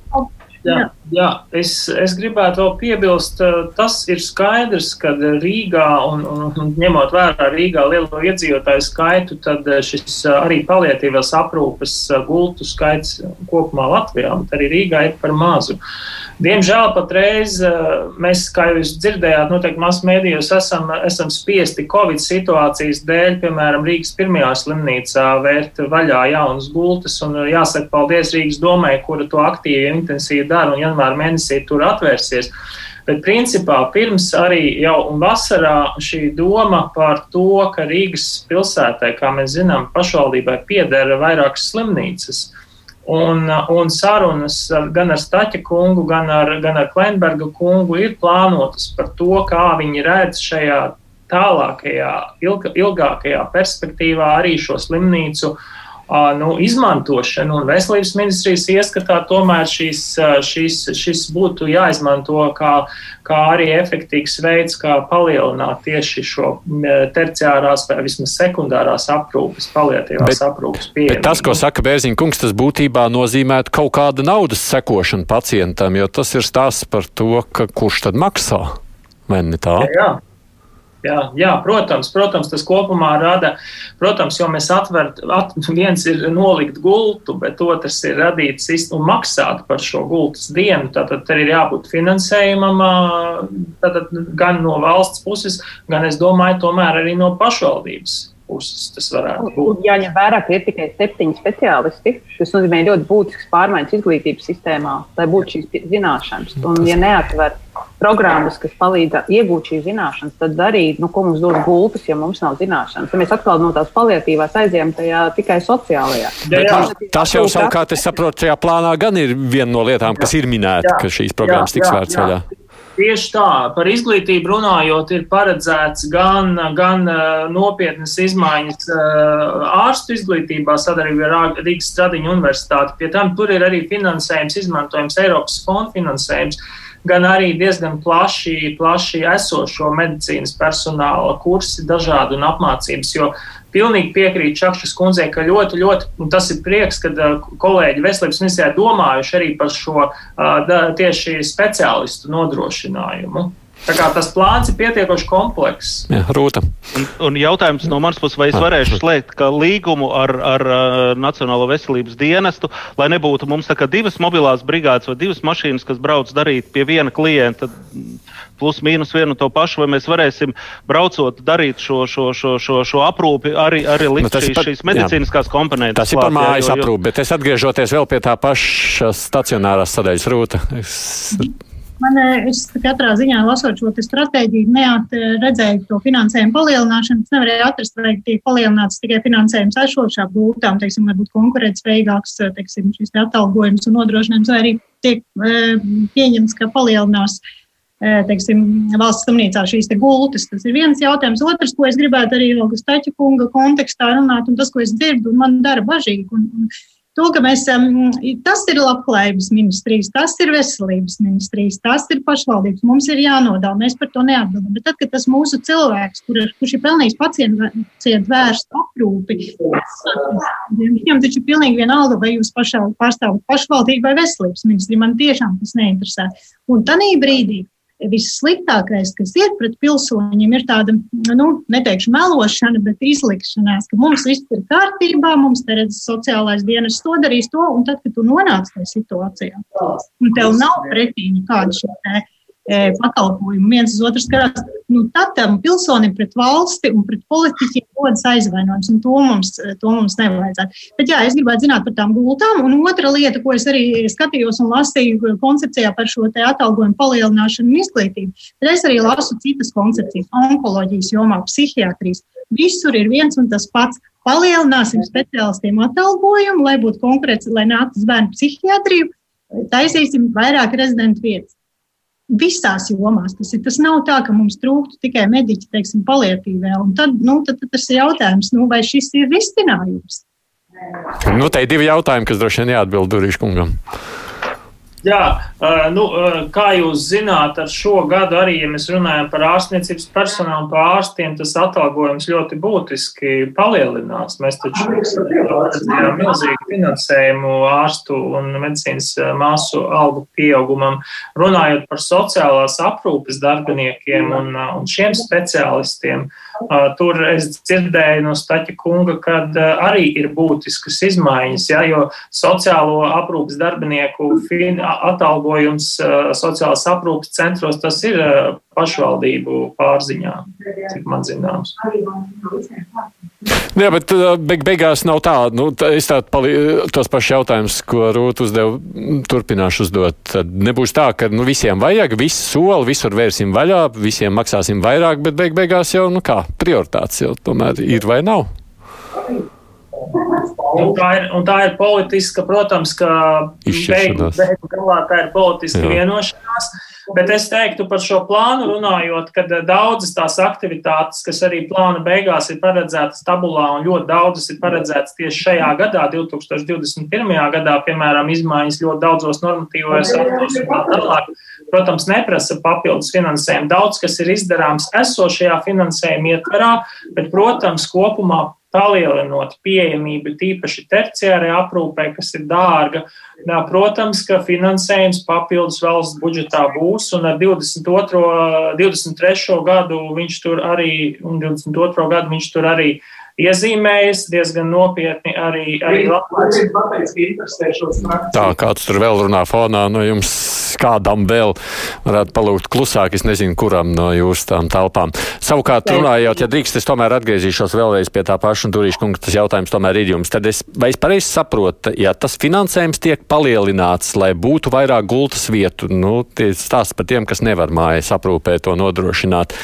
Jā, jā es, es gribētu vēl piebilst, tas ir skaidrs, ka Rīgā, un, un, ņemot vērā Rīgā lielo iedzīvotāju skaitu, tad šis arī palietīvās aprūpes gultu skaits kopumā Latvijā, bet arī Rīgā ir par mazu. Diemžēl patreiz mēs, kā jūs dzirdējāt, noteikti masu mēdījos esam, esam spiesti Covid situācijas dēļ, piemēram, Rīgas pirmajā slimnīcā vērt vaļā jaunas gultas, un jāsaka paldies Rīgas domai, kura to aktīvi intensīvi dara dara un janvāra mēnesī tur atvērsies. Bet principā pirms arī jau vasarā šī doma par to, ka Rīgas pilsētai, kā mēs zinām, pašvaldībai piedara vairākas slimnīcas. Un, un sarunas gan ar Staķa kungu, gan ar, gan ar Klimberga kungu ir plānotas par to, kā viņi redz šajā tālākajā, ilga, ilgākajā perspektīvā arī šo slimnīcu uh, nu, izmantošanu, un veselības ministrijas ieskatā tomēr šīs, šīs, šis būtu jāizmanto kā, kā arī efektīvs veids, kā palielināt tieši šo terciārās vai vismaz sekundārās aprūpes, paliatīvās bet, aprūpes pieejamu. Tas, ko saka Bērziņa kungs, tas būtībā nozīmētu kaut kādu naudas sekošanu pacientam, jo tas ir stāsts par to, ka kurš tad maksā. Vai ne tā? Jā, jā. Jā, jā, protams, protams, tas kopumā rada, protams, jo mēs atveram, at, <laughs> viens ir nolikt gultu, bet otrs ir radīt un maksāt par šo gultas dienu. Tātad ir jābūt finansējumam tātad, gan no valsts puses, gan, es domāju, tomēr arī no pašvaldības puses tas varētu būt. Jāņem vērā, ka ir tikai septiņi speciālisti. Tas nozīmē ļoti būtisks pārmaiņas izglītības sistēmā, lai būtu šīs zināšanas. Un, ja neatver programmas, kas palīdz iegūt šīs zināšanas, tad arī, nu, ko mums dos gultas, ja mums nav zināšanas. Tad mēs atkal no tās paliatīvās aizējām tajā tikai sociālajā. Jā, jā. Tas jau savukārt, es saprotu, šajā plānā gan ir viena no lietām, kas ir minēta, ka šīs programmas tiks vērts vaļā. Tieši tā, par izglītību runājot, ir paredzēts gan, gan uh, nopietnas izmaiņas uh, ārstu izglītībā, sadarbībā ar Rīgas Stradiņu universitāti. Pie tam tur ir arī finansējums, izmantojams Eiropas fondu finansējums, gan arī diezgan plaši, plaši esošo medicīnas personāla kursi dažādi un apmācības, jo pilnīgi piekrītu Čakšas kundzei, ka ļoti, ļoti tas ir prieks, ka kolēģi veselības ministrijā domājuši arī par šo tieši speciālistu nodrošinājumu. Tā kā tas plāns ir pietiekoši komplekss. Jā, rūta. Un, un jautājums no manas puses, vai es varēšu slēgt līgumu ar, ar, ar Nacionālo veselības dienestu, lai nebūtu mums divas mobilās brigādes vai divas mašīnas, kas brauc darīt pie viena klienta plus mīnus vienu to pašu, vai mēs varēsim braucot darīt šo, šo, šo, šo, šo aprūpi, arī, arī likt nu, šīs, par, šīs medicīniskās jā. komponentes. Tas ir par mājas aprūpi, bet es atgriežoties vēl pie tā paša stacionārās sadaļas rūta. Es... Man, es katrā ziņā lasot šo stratēģiju, neatredzēju to finansējumu palielināšanu. Es nevarēju atrast, vai tiek palielināts tikai finansējums esošām būtām, teiksim, varbūt konkurētspējīgāks, teiksim, šis te atalgojums un nodrošinājums, vai arī tiek e, pieņemts, ka palielinās teiksim, valsts slimnīcā šīs gultas. Tas ir viens jautājums. Otrs, ko es gribētu arī Ilgas Taķa kunga kontekstā runāt, un tas, ko es dzirdu, man dara bažīgi. Un, un to, mēs, tas ir labklājības ministrijas, tas ir veselības ministrijas, tas ir pašvaldības. Mums ir jānodala, mēs par to neatbildam. Bet tad, kad tas mūsu cilvēks, kur, kurš ir pelnījis pacientu, vērstu aprūpi, viņam taču ir pilnīgi vienalga, vai jūs pašā, pārstāvat pašvaldību vai veselības ministriju. Man tiešām tas neinteresē. Un tādā brīdī vissliktākais, kas ir pret pilsoņiem, ir tāda, nu, neteikšu melošana, bet izlikšanās, ka mums viss ir kārtībā, mums te redz sociālais dienas to darīs to, un tad, kad tu nonāc tajā situācijā, un tev nav pretī nekāda šī E, pakalpojumu viens uz otru skatās, nu, tad tam pilsonim pret valsti un pret politiķiem rodas aizvainojums, un to mums, to mums nevajadzētu. Bet jā, es gribētu zināt par tām gultām, un otra lieta, ko es arī skatījos un lasīju koncepcijā par šo te atalgojumu palielināšanu un izglītību, tad es arī lasu citas koncepcijas, onkoloģijas jomā, psihiatrijas. Visur ir viens un tas pats. Palielināsim speciālistiem atalgojumu, lai būtu konkrēts, lai nāktu uz bērnu psihiatriju, taisīsim vairāk rezidentu vietas visās jomās. Tas, ir, tas nav tā, ka mums trūktu tikai mediķi, teiksim, palietīvē. Un tad, nu, tad, tad tas ir jautājums, nu, vai šis ir risinājums. Nu, te ir divi jautājumi, kas droši vien jāatbild Durīškungam. Jā, nu, kā jūs zināt, ar šo gadu arī, ja mēs runājam par ārstniecības personālu, par ārstiem, tas atalgojums ļoti būtiski palielinās. Mēs taču redzējām milzīgu finansējumu ārstu un medicīnas māsu algu pieaugumam. Runājot par sociālās aprūpes darbiniekiem un, un šiem speciālistiem, tur es dzirdēju no Staķa kunga, ka arī ir būtiskas izmaiņas, ja, jo sociālo aprūpes darbinieku atalgojums sociālās aprūpes centros, tas ir pašvaldību pārziņā, cik man zināms. Jā, bet beig beigās nav tā. Nu, tā es tādu pali, tos pašus jautājumus, ko Rūta uzdeva, turpināšu uzdot. Tad nebūs tā, ka nu, visiem vajag, visu soli, visur vērsim vaļā, visiem maksāsim vairāk, bet beig beigās jau, nu kā, prioritāts jau tomēr ir vai nav. Un tā, ir, un tā ir politiska, protams, ka beigu, beigu galā tā ir politiska Jā. vienošanās. Bet es teiktu par šo plānu runājot, ka daudzas tās aktivitātes, kas arī plāna beigās ir paredzētas tabulā, un ļoti daudzas ir paredzētas tieši šajā gadā, 2021. gadā, piemēram, izmaiņas ļoti daudzos normatīvos aktos un tā tālāk. Protams, neprasa papildus finansējumu. Daudz kas ir izdarāms esošajā finansējuma ietverā, bet, protams, kopumā palielinot pieejamību tīpaši terciārai aprūpē, kas ir dārga. Jā, protams, ka finansējums papildus valsts budžetā būs, un ar 22. 23. gadu viņš tur arī, un 22. gadu viņš tur arī iezīmējas diezgan nopietni arī, arī Latvijas. Tā, kāds tur vēl runā fonā, no jums kādam vēl varētu palūgt klusāk. Es nezinu, kuram no jūsu tām telpām. Savukārt, runājot, ja drīkst, es tomēr atgriezīšos vēlreiz pie tā paša, un turīšu kungs, tas jautājums tomēr ir jums. Tad es, vai es pareizi saprotu, ja tas finansējums tiek palielināts, lai būtu vairāk gultas vietu, nu, tie stāsts par tiem, kas nevar mājas aprūpēt to nodrošināt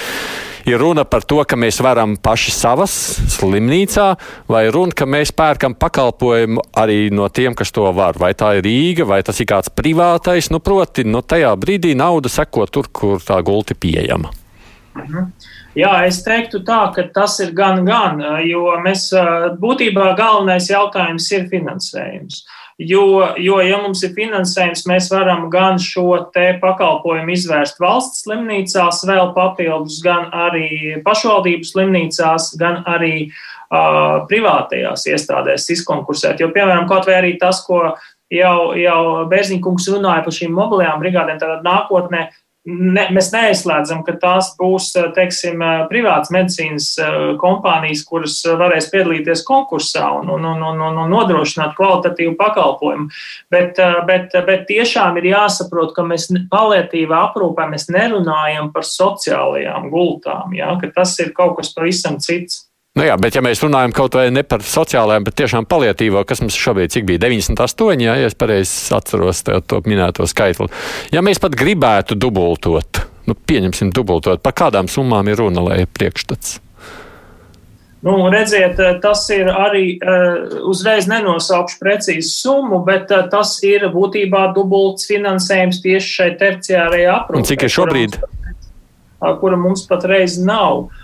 ir runa par to, ka mēs varam paši savas slimnīcā, vai runa, ka mēs pērkam pakalpojumu arī no tiem, kas to var. Vai tā ir Rīga, vai tas ir kāds privātais, nu, proti, no nu, tajā brīdī nauda seko tur, kur tā gulti pieejama. Mhm. Jā, es teiktu tā, ka tas ir gan, gan, jo mēs būtībā galvenais jautājums ir finansējums. Uh, Jo, jo, ja mums ir finansējums, mēs varam gan šo te pakalpojumu izvērst valsts slimnīcās, vēl papildus, gan arī pašvaldību slimnīcās, gan arī uh, privātajās iestādēs izkonkursēt. Jo, piemēram, kaut vai arī tas, ko jau, jau Bērziņkungs runāja par šīm mobilajām brigādēm, tad nākotnē ne, mēs neizslēdzam, ka tās būs teiksim, privātas medicīnas eh, kompānijas, kuras varēs piedalīties konkursā un, un, un, un, un nodrošināt kvalitatīvu pakalpojumu. Bet, eh, bet, bet tiešām ir jāsaprot, ka mēs palietīvā aprūpē mēs nerunājam par sociālajām gultām, ja, ka tas ir kaut kas pavisam cits. Nu jā, bet ja mēs runājam kaut vai ne par sociālajām, bet tiešām palietīvo, kas mums šobrīd cik bija 98, jā, ja es pareizi atceros to minēto skaitli. Ja mēs pat gribētu dubultot, nu pieņemsim dubultot, par kādām summām ir runa, lai priekšstats? Nu, redziet, tas ir arī uh, uzreiz nenosaukšu precīzu summu, bet uh, tas ir būtībā dubults finansējums tieši šai terciārajai aprūpei. Cik ir šobrīd? Kura mums, kura mums patreiz nav. Uh,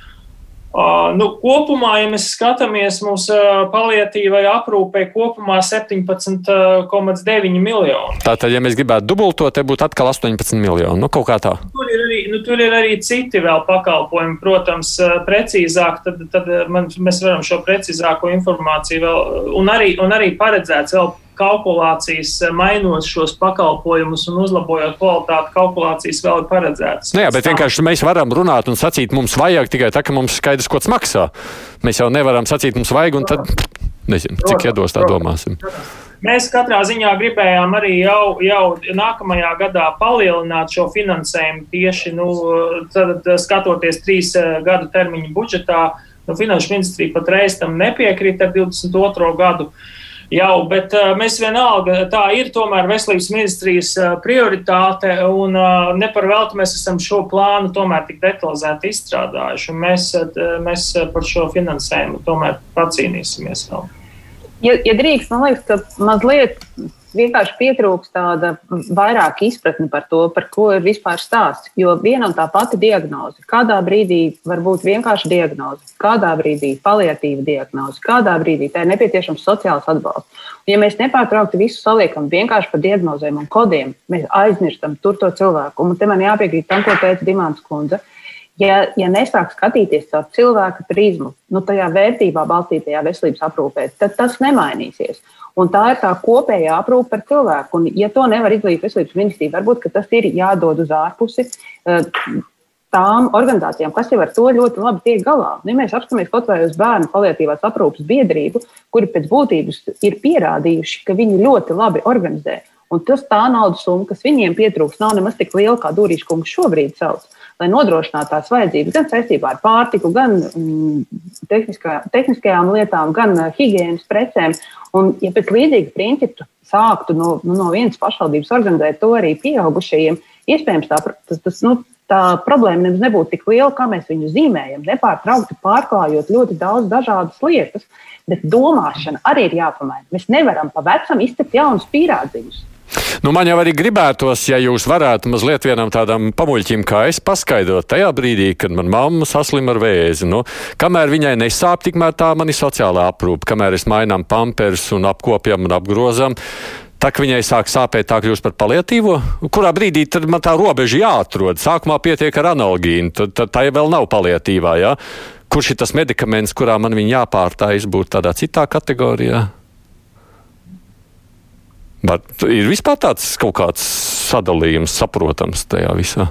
Uh, nu, kopumā, ja mēs skatāmies mūsu uh, palietīvai aprūpei, kopumā 17,9 miljoni. Tātad, ja mēs gribētu dubultot, te būtu atkal 18 miljoni. Nu, kaut kā tā. Tur ir arī, nu, tur ir arī citi vēl pakalpojumi, protams, precīzāk. Tad, tad man, mēs varam šo precīzāko informāciju vēl un arī, un arī paredzēts vēl kalkulācijas, eh, mainot šos pakalpojumus un uzlabojot kvalitāti, kalkulācijas vēl ir paredzētas. Nu jā, bet vienkārši mēs varam runāt un sacīt, mums vajag tikai tā, ka mums skaidrs, ko tas maksā. Mēs jau nevaram sacīt, mums vajag, un tad <laughs> nezinu, cik iedos tā domāsim. Mēs katrā ziņā gribējām arī jau, jau nākamajā gadā palielināt šo finansējumu tieši nu, tad, skatoties trīs eh, gadu termiņu budžetā. Nu, Finanšu ministrija patreiz tam nepiekrita ar 22. gadu. Uh, jau, bet uh, mēs vienalga, tā ir tomēr veselības ministrijas uh, prioritāte, un uh, ne par velti mēs esam šo plānu tomēr tik detalizēti izstrādājuši, mēs, mēs par šo finansējumu tomēr pacīnīsimies vēl. Ja, ja drīkst, man liekas, ka mazliet vienkārši pietrūkst tāda vairāk izpratne par to, par ko ir vispār stāsts. Jo viena un tā pati diagnoze, kādā brīdī var būt vienkārši diagnoze, kādā brīdī paliatīva diagnoze, kādā brīdī tā ir nepieciešams sociāls atbalsts. Un, ja mēs nepārtraukti visu saliekam vienkārši par diagnozēm un kodiem, mēs aizmirstam tur to cilvēku. Un te man jāpiekrīt tam, ko teica Dimants Kundze. Ja, ja nesāk skatīties caur cilvēka prizmu, nu, tajā vērtībā balstītajā veselības aprūpē, tad tas nemainīsies. Un tā ir tā kopējā aprūpe par cilvēku. Un, ja to nevar izdarīt veselības ministrija, varbūt tas ir jādod uz ārpusi. Eh, tām organizācijām, kas jau ar to ļoti labi tiek galā. Nu, ja mēs apskatāmies kaut vai uz bērnu palietīvās aprūpes biedrību, kuri pēc būtības ir pierādījuši, ka viņi ļoti labi organizē. Un tas tā naudas summa, kas viņiem pietrūks, nav nemaz tik liela, kā Dūrīša kungs šobrīd sauc lai nodrošinātu tās vajadzības gan saistībā ar pārtiku, gan mm, tehniskā, tehniskajām lietām, gan uh, higiēnas precēm. Un, ja pēc līdzīga principa sāktu no, nu, no vienas pašvaldības organizēt to arī pieaugušajiem, iespējams tā, tas, tas, nu, tā problēma nemaz nebūtu tik liela, kā mēs viņu zīmējam, nepārtraukti pārklājot ļoti daudz dažādas lietas. Bet domāšana arī ir jāpamaina. Mēs nevaram pa vecam izteikt jaunus pierādījumus. Nu, man jau arī gribētos, ja jūs varētu mazliet vienam tādam pamuļķim kā es paskaidrot tajā brīdī, kad man mamma saslim ar vēzi. Nu, kamēr viņai nesāp, tikmēr tā man ir sociālā aprūpe, kamēr es mainām pamperus un apkopjam un apgrozam. Tā kā viņai sāk sāpēt, tā kļūst par paliatīvo. Kurā brīdī tad man tā robeža jāatrod? Sākumā pietiek ar analgīnu, tad, tad tā jau vēl nav paliatīvā. Ja? Kurš ir tas medikaments, kurā man viņa jāpārtājas būt tādā citā kategorijā? Bet ir vispār tāds kaut kāds sadalījums, saprotams, tajā visā.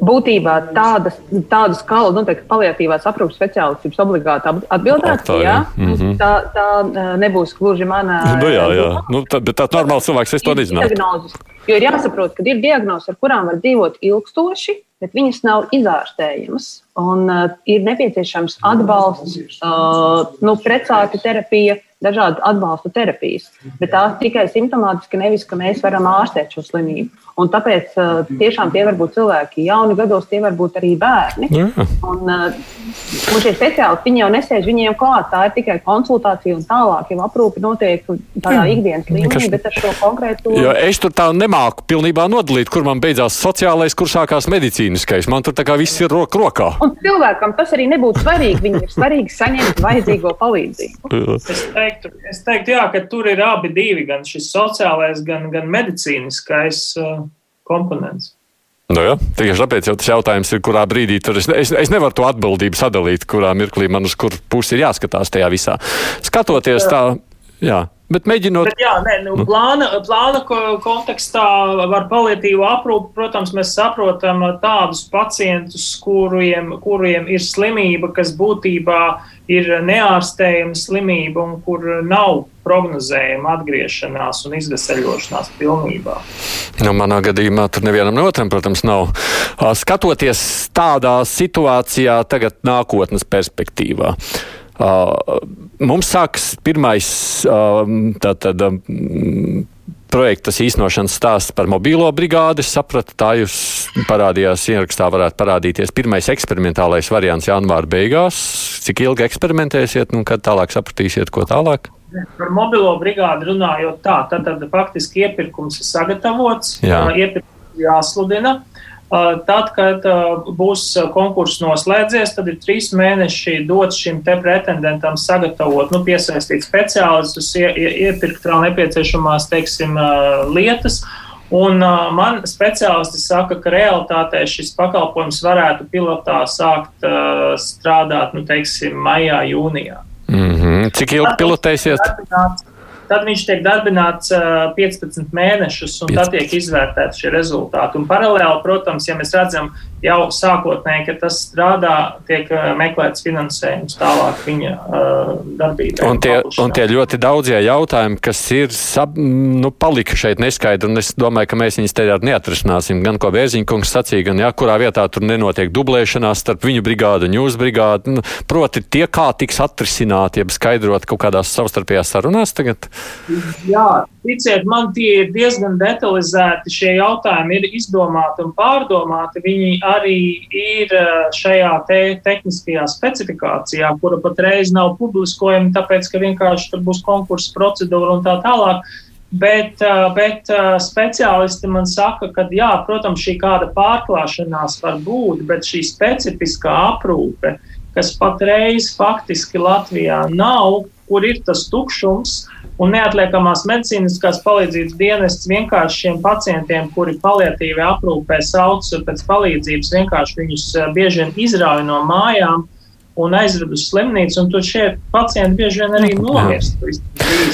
Būtībā tādas, tādu skalu noteikti paliatīvās aprūpes speciālists obligāti atbildētu. Tā, jā. Mm -hmm. tā, tā nebūs gluži mana. Nu, jā, jā. Nu, tā, bet tāds normāls cilvēks, es to nezinātu. Jo ir jāsaprot, ka ir diagnozes, ar kurām var dzīvot ilgstoši, bet viņas nav izārstējamas. Un, uh, ir nepieciešams atbalsts, uh, nu, precāta terapija, dažādas atbalsta terapijas. Bet tās tikai simptomātiski, nevis ka mēs varam ārstēt šo slimību. Un tāpēc uh, tiešām tie var būt cilvēki, jauni gados, tie var būt arī bērni. Jā. Un, uh, un šie speciālisti jau nesēž viņiem klāt. Tā ir tikai konsultācija un tālāk jau aprūpe notiek tādā ikdienas līmenī, bet ar šo konkrēto. Jo es tur tā nemāku pilnībā nodalīt, kur man beidzās sociālais, kur sākās medicīniskais. Man tur tā kā viss ir roku rokā. Un cilvēkam tas arī nebūtu svarīgi. Viņam ir svarīgi saņemt vajadzīgo palīdzību. es, teiktu, es teiktu, jā, ka tur ir abi divi, gan šis sociālais, gan, gan medicīniskais. Uh, komponents. Nu jā, tieši tāpēc jau tas jautājums ir, kurā brīdī tur es, es, es nevaru to atbildību sadalīt, kurā mirklī man uz kur pusi ir jāskatās tajā visā. Skatoties tā, jā. Bet mēģinot. Bet jā, nē, nu, nu, plāna, plāna kontekstā ar palietīvo aprūpi, protams, mēs saprotam tādus pacientus, kuriem, kuriem ir slimība, kas būtībā ir neārstējama slimība un kur nav prognozējama atgriešanās un izveseļošanās pilnībā. Nu, manā gadījumā tur nevienam no otram, protams, nav. Skatoties tādā situācijā, tagad nākotnes perspektīvā. Uh, mums sāks pirmais tātad, projekta īstenošanas stāsts par mobīlo brigādi. Es sapratu, tā jūs parādījās ierakstā, varētu parādīties pirmais eksperimentālais variants janvāra beigās. Cik ilgi eksperimentēsiet, un kad tālāk sapratīsiet, ko tālāk? Par mobilo brigādi runājot tā, tad, tad faktiski iepirkums ir sagatavots, Jā. iepirkums jāsludina. Tad, kad būs konkurss noslēdzies, tad ir trīs mēneši dots šim te pretendentam sagatavot, nu, piesaistīt speciālistus, ie, iepirkt vēl nepieciešamās, teiksim, lietas. Un uh, man speciālisti saka, ka realitātē šis pakalpojums varētu pilotā sākt uh, strādāt, nu, teiksim, maijā, jūnijā. Mm -hmm. Cik ilgi pilotēsiet? Tad viņš tiek darbināts 15 mēnešus, un 15. tad tiek izvērtēti šie rezultāti. Un paralēli, protams, ja mēs redzam jau sākotnēji, ka tas strādā, tiek meklēts finansējums tālāk viņa uh, darbībai. Un tie, un tie ļoti daudzie jautājumi, kas ir sab, nu, palika šeit neskaidri, un es domāju, ka mēs viņus te arī neatrisināsim. Gan ko Bērziņkungs sacīja, gan jā, kurā vietā tur nenotiek dublēšanās starp viņu brigādu un jūsu brigādu. Nu, proti, tie kā tiks atrisināti, jeb skaidrot kaut kādās savstarpējās sarunās tagad? Jā, ticiet, man tie ir diezgan detalizēti. Šie jautājumi ir izdomāti un pārdomāti. Viņi arī ir eh, šajā te tehniskajā specifikācijā, kura patreiz nav publiskojama, tāpēc, ka vienkārši tur būs konkursa procedūra un tā tālāk. Bet, eh, bet eh, speciālisti man saka, ka, jā, protams, šī kāda pārklāšanās var būt, bet šī specifiskā aprūpe, kas patreiz faktiski Latvijā nav, kur ir tas tukšums, un neatliekamās medicīniskās palīdzības dienests vienkārši šiem pacientiem, kuri paliatīvi aprūpē, sauc pēc palīdzības, vienkārši viņus eh, bieži vien izrauj no mājām un aizved uz slimnīcu, un tur šie pacienti bieži vien arī nomirst.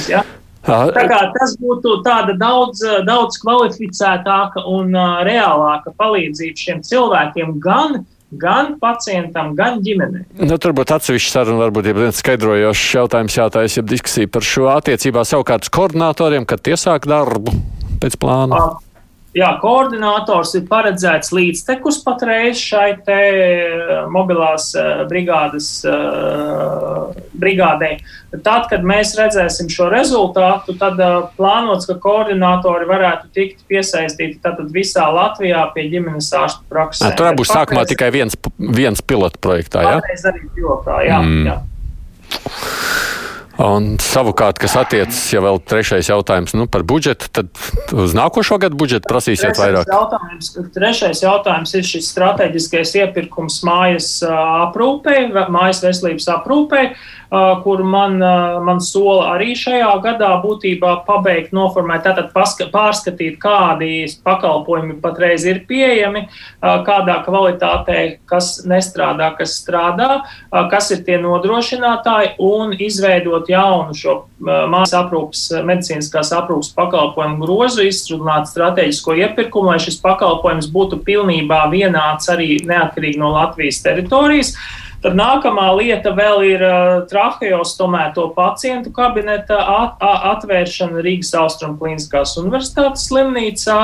Ja? Tā kā tas būtu tāda daudz, daudz kvalificētāka un uh, reālāka palīdzība šiem cilvēkiem gan uh, gan pacientam, gan ģimenei. Nu, tur būtu atsevišķa saruna, varbūt viens skaidrojošs jautājums jātājas, ja diskusija par šo attiecībā savukārt koordinatoriem, kad tie sāk darbu pēc plāna. Uh, Jā, koordinators ir paredzēts līdztekus patreiz šai te eh, mobilās eh, brigādes uh, brigādē. Tad, kad mēs redzēsim šo rezultātu, tad plānots, ka koordinatori varētu tikt piesaistīti tātad visā Latvijā pie ģimenes ārstu praksē. Tur būs patreiz, sākumā tikai viens, viens pilotu projektā, jā? Patreiz arī pilotā, jā. Mm. jā. Un savukārt, kas attiecas, ja vēl trešais jautājums nu, par budžetu, tad uz nākošo gadu budžetu prasīsiet trešais vairāk. Jautājums, trešais jautājums ir šis strateģiskais iepirkums mājas aprūpē, mājas veselības aprūpē. Uh, kur man, man sola arī šajā gadā būtībā pabeigt, noformēt, tātad paska, pārskatīt, kādi pakalpojumi patreiz ir pieejami, kādā kvalitātē, kas nestrādā, kas strādā, kas ir tie nodrošinātāji un izveidot jaunu šo mājas aprūpas, medicīniskās aprūpas pakalpojumu grozu, izstrādāt strateģisko iepirkumu, lai šis pakalpojums būtu pilnībā vienāds arī neatkarīgi no Latvijas teritorijas. Tad nākamā lieta vēl ir traheostomēto pacientu kabineta atvēršana Rīgas Austrum Kliniskās Universitātes slimnīcā.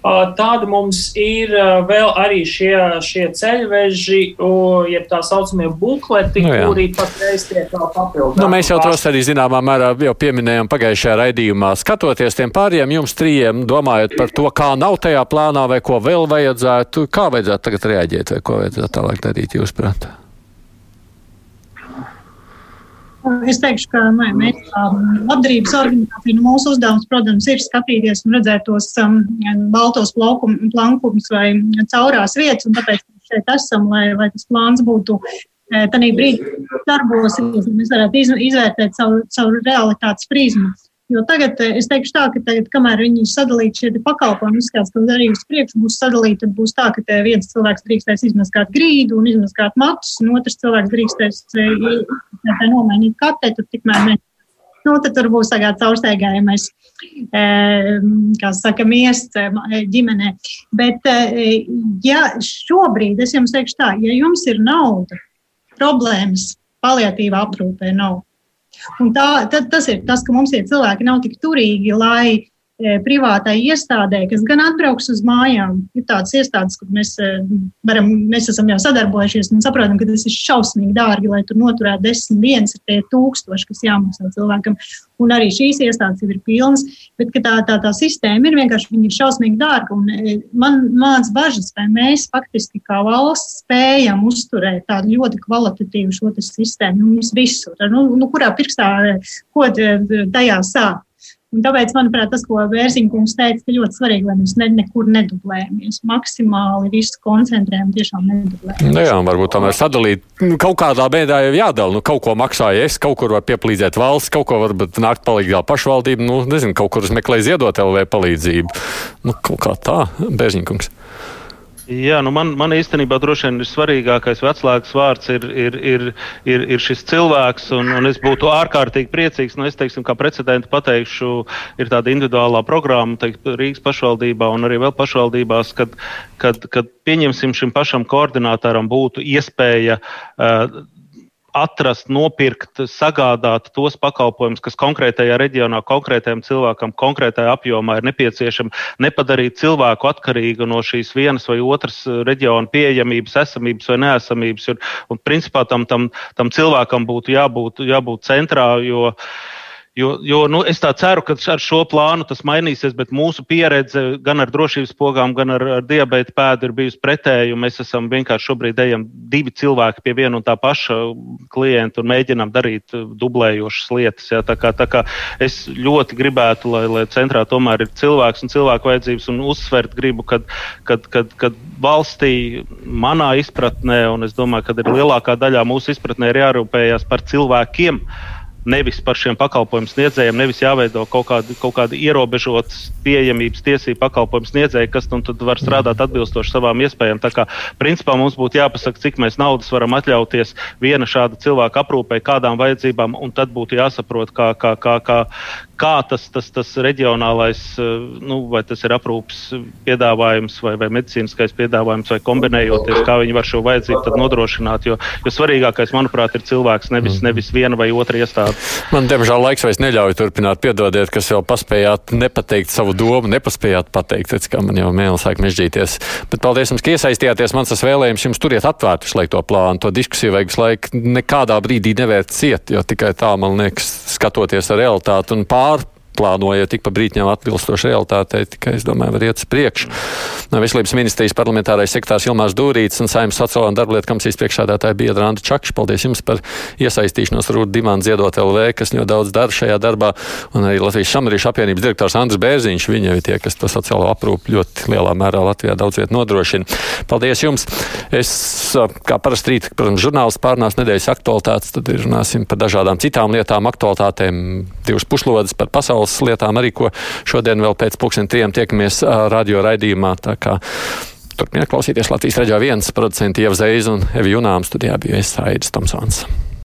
Tāda mums ir vēl arī šie, šie ceļveži, jeb tā saucamie bukleti, nu, jā. kuri patreiz tiek papildināti. Nu, mēs jau tos arī zināmā mērā jau pieminējām pagājušajā raidījumā. Skatoties tiem pāriem jums trījiem, domājot par to, kā nav tajā plānā vai ko vēl vajadzētu, kā vajadzētu tagad reaģēt vai ko vajadzētu tālāk darīt, jūs prāt? Es teikšu, ka mē, mēs kā labdarības organizācija, nu, mūsu uzdevums, protams, ir skatīties un redzēt tos um, baltos plaukum, plankumus vai caurās vietas, un tāpēc šeit esam, lai, lai tas plāns būtu eh, tādā brīdī darbosies, un mēs varētu izvērtēt savu, savu realitātes prizmu. Jo tagad eh, es teikšu tā, ka tagad, kamēr viņi ir sadalīti šie pakalpojumi, izskatās, ka arī uz priekšu būs sadalīti, tad būs tā, ka viens cilvēks drīkstēs izmazgāt grīdu un izmazgāt matus, un otrs cilvēks drīkstēs eh, nomainīt katetu, tikmēr ne. Nu, tad tur būs tagad caursteigājamais, eh, kā saka, miests ģimenē. Bet, ja šobrīd es jums teikšu tā, ja jums ir nauda, problēmas paliatīvā aprūpē nav, Un tā, tad, tas ir tas, ka mums tie cilvēki nav tik turīgi, lai privātai iestādē, kas gan atbrauks uz mājām. Ir tādas iestādes, kur mēs, e, varam, mēs esam jau sadarbojušies un saprotam, ka tas ir šausmīgi dārgi, lai tur noturētu desmit dienas, ir tie tūkstoši, kas jāmaksā cilvēkam. Un arī šīs iestādes ir pilnas, bet tā, tā, tā sistēma ir vienkārši ir šausmīgi dārga. Un e, man mans bažas, vai mēs faktiski kā valsts spējam uzturēt tādu ļoti kvalitatīvu šo sistēmu nu, visur. Nu, nu, kurā pirkstā, ko tajā sākt? Un tāpēc, manuprāt, tas, ko Vērsiņkungs teica, ir ļoti svarīgi, lai mēs ne, nekur nedublējamies. Maksimāli visu koncentrējam, tiešām nedublējamies. Nu jā, varbūt tomēr sadalīt. Nu, kaut kādā veidā jau jādala. Nu, kaut ko maksāju es, kaut kur var pieplīdzēt valsts, kaut ko varbūt nākt palīdzēt pašvaldība. Nu, nezinu, kaut kur es meklēju ziedot LV palīdzību. Nu, kaut kā tā, Bērziņkungs. Jā, nu man, man īstenībā droši vien svarīgākais vecāks vārds ir, ir, ir, ir, ir šis cilvēks. Un, un es būtu ārkārtīgi priecīgs, nu es teiksim, kā precedentu pateikšu, ir tāda individuālā programma teikt, Rīgas pašvaldībā un arī vēl pašvaldībās, kad, kad, kad pieņemsim šim pašam koordinātoram būtu iespēja. Uh, atrast, nopirkt, sagādāt tos pakalpojumus, kas konkrētajā reģionā, konkrētajam cilvēkam, konkrētajā apjomā ir nepieciešami, nepadarīt cilvēku atkarīgu no šīs vienas vai otras reģiona pieejamības, esamības vai neesamības. Un, un principā tam, tam, tam cilvēkam būtu jābūt, jābūt centrā, jo uh, Jo, jo nu, es tā ceru, ka ar šo plānu tas mainīsies, bet mūsu pieredze gan ar drošības pogām, gan ar, ar diabēta pēdu ir bijusi pretēja. Mēs esam vienkārši šobrīd ejam divi cilvēki pie viena un tā paša klienta un mēģinām darīt uh, dublējošas lietas. Ja? Tā kā, tā kā es ļoti gribētu, lai, lai centrā tomēr ir cilvēks un cilvēku vajadzības, un uzsvert gribu, kad, kad, kad, kad valstī manā izpratnē, un es domāju, ka lielākā daļā mūsu izpratnē ir jārūpējas par cilvēkiem nevis par šiem pakalpojumu sniedzējiem, nevis jāveido kaut kāda, kaut kāda ierobežotas pieejamības tiesību pakalpojumu sniedzēji, kas nu, var strādāt atbilstoši savām iespējām. Tā kā principā mums būtu jāpasaka, cik mēs naudas varam atļauties viena šāda cilvēka aprūpē, kādām vajadzībām, un tad būtu jāsaprot, kā, kā, kā, kā, kā tas, tas, tas reģionālais, nu, vai tas ir aprūpes piedāvājums vai, vai medicīniskais piedāvājums, vai kombinējoties, kā viņi var šo vajadzību nodrošināt. Jo, jo svarīgākais, manuprāt, ir cilvēks, nevis, mhm. nevis viena vai otra iestāde. Man, diemžēl, laiks vairs neļauj turpināt. Piedodiet, kas vēl paspējāt nepateikt savu domu, nepaspējāt pateikt, redz, kā man jau mēlis sāk mežģīties. Bet paldies jums, ka iesaistījāties. Mans tas vēlējums jums turiet atvērtu laiku to plānu. To diskusiju vajag laiku nekādā brīdī nevērt ciet, jo tikai tā, man liekas, skatoties ar realitāti un our plānoja tik pa brītņām atbilstoši realitātei, tikai es domāju, var iet uz priekšu. No Veselības ministrijas parlamentārais sektārs Ilmārs Dūrīts un Saimnes sociālā un darba lietu komisijas priekšādātāja biedra Anta Čakša. Paldies jums par iesaistīšanos Rūta Dimāna ziedot LV, kas ļoti daudz dara šajā darbā, un arī Latvijas Šamarīšu apvienības direktors Andris Bērziņš. Viņi ir tie, kas to sociālo aprūpu ļoti lielā mērā Latvijā daudz viet nodrošina. Paldies jums! Es, kā parasti rīt, protams, žurnālists pārnās nedēļas aktualitātes, tad runāsim par dažādām citām lietām, aktualitātēm, divas pušlodes par pasaules pasaules lietām, arī ko šodien vēl pēc pusdien trijiem tiekamies radio raidījumā. Turpiniet klausīties Latvijas raidījā viens producents Ievzeiz un Evi Junām studijā bija Aidis Tomsons.